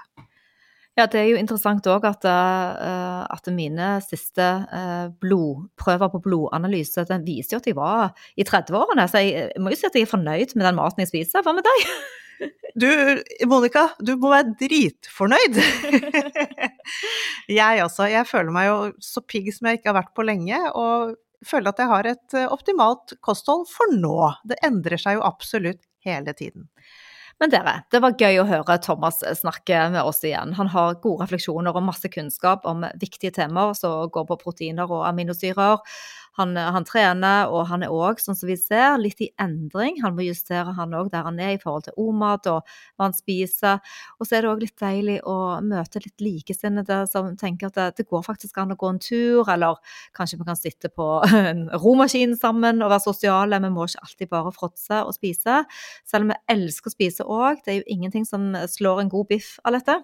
Ja, det er jo interessant òg at, eh, at mine siste eh, blodprøver på blodanalyse den viser jo at jeg var i 30-årene. Så jeg må jo si at jeg er fornøyd med den maten jeg spiser. Hva med deg? Du, Monica, du må være dritfornøyd! jeg også. Jeg føler meg jo så pigg som jeg ikke har vært på lenge, og føler at jeg har et eh, optimalt kosthold for nå. Det endrer seg jo absolutt hele tiden. Men dere, det var gøy å høre Thomas snakke med oss igjen. Han har gode refleksjoner og masse kunnskap om viktige temaer som går på proteiner og aminosyrer. Han, han trener, og han er òg, sånn som vi ser, litt i endring. Han må justere han òg der han er i forhold til ord-mat og hva han spiser. Og så er det òg litt deilig å møte litt likesinnede som tenker at det, det går faktisk an å gå en tur, eller kanskje vi kan sitte på en romaskin sammen og være sosiale. Vi må ikke alltid bare fråtse og spise. Selv om vi elsker å spise òg. Det er jo ingenting som slår en god biff av dette.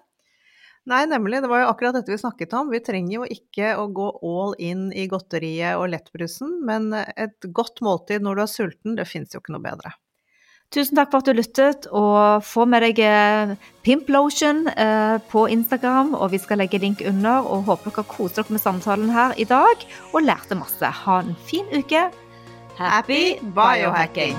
Nei, nemlig. Det var jo akkurat dette vi snakket om. Vi trenger jo ikke å gå all in i godteriet og lettbrusen, men et godt måltid når du er sulten, det fins jo ikke noe bedre. Tusen takk for at du lyttet, og få med deg eh, Pimp Lotion eh, på Instagram. Og vi skal legge link under, og håper dere koser dere med samtalen her i dag og lærte masse. Ha en fin uke. Happy biohacking!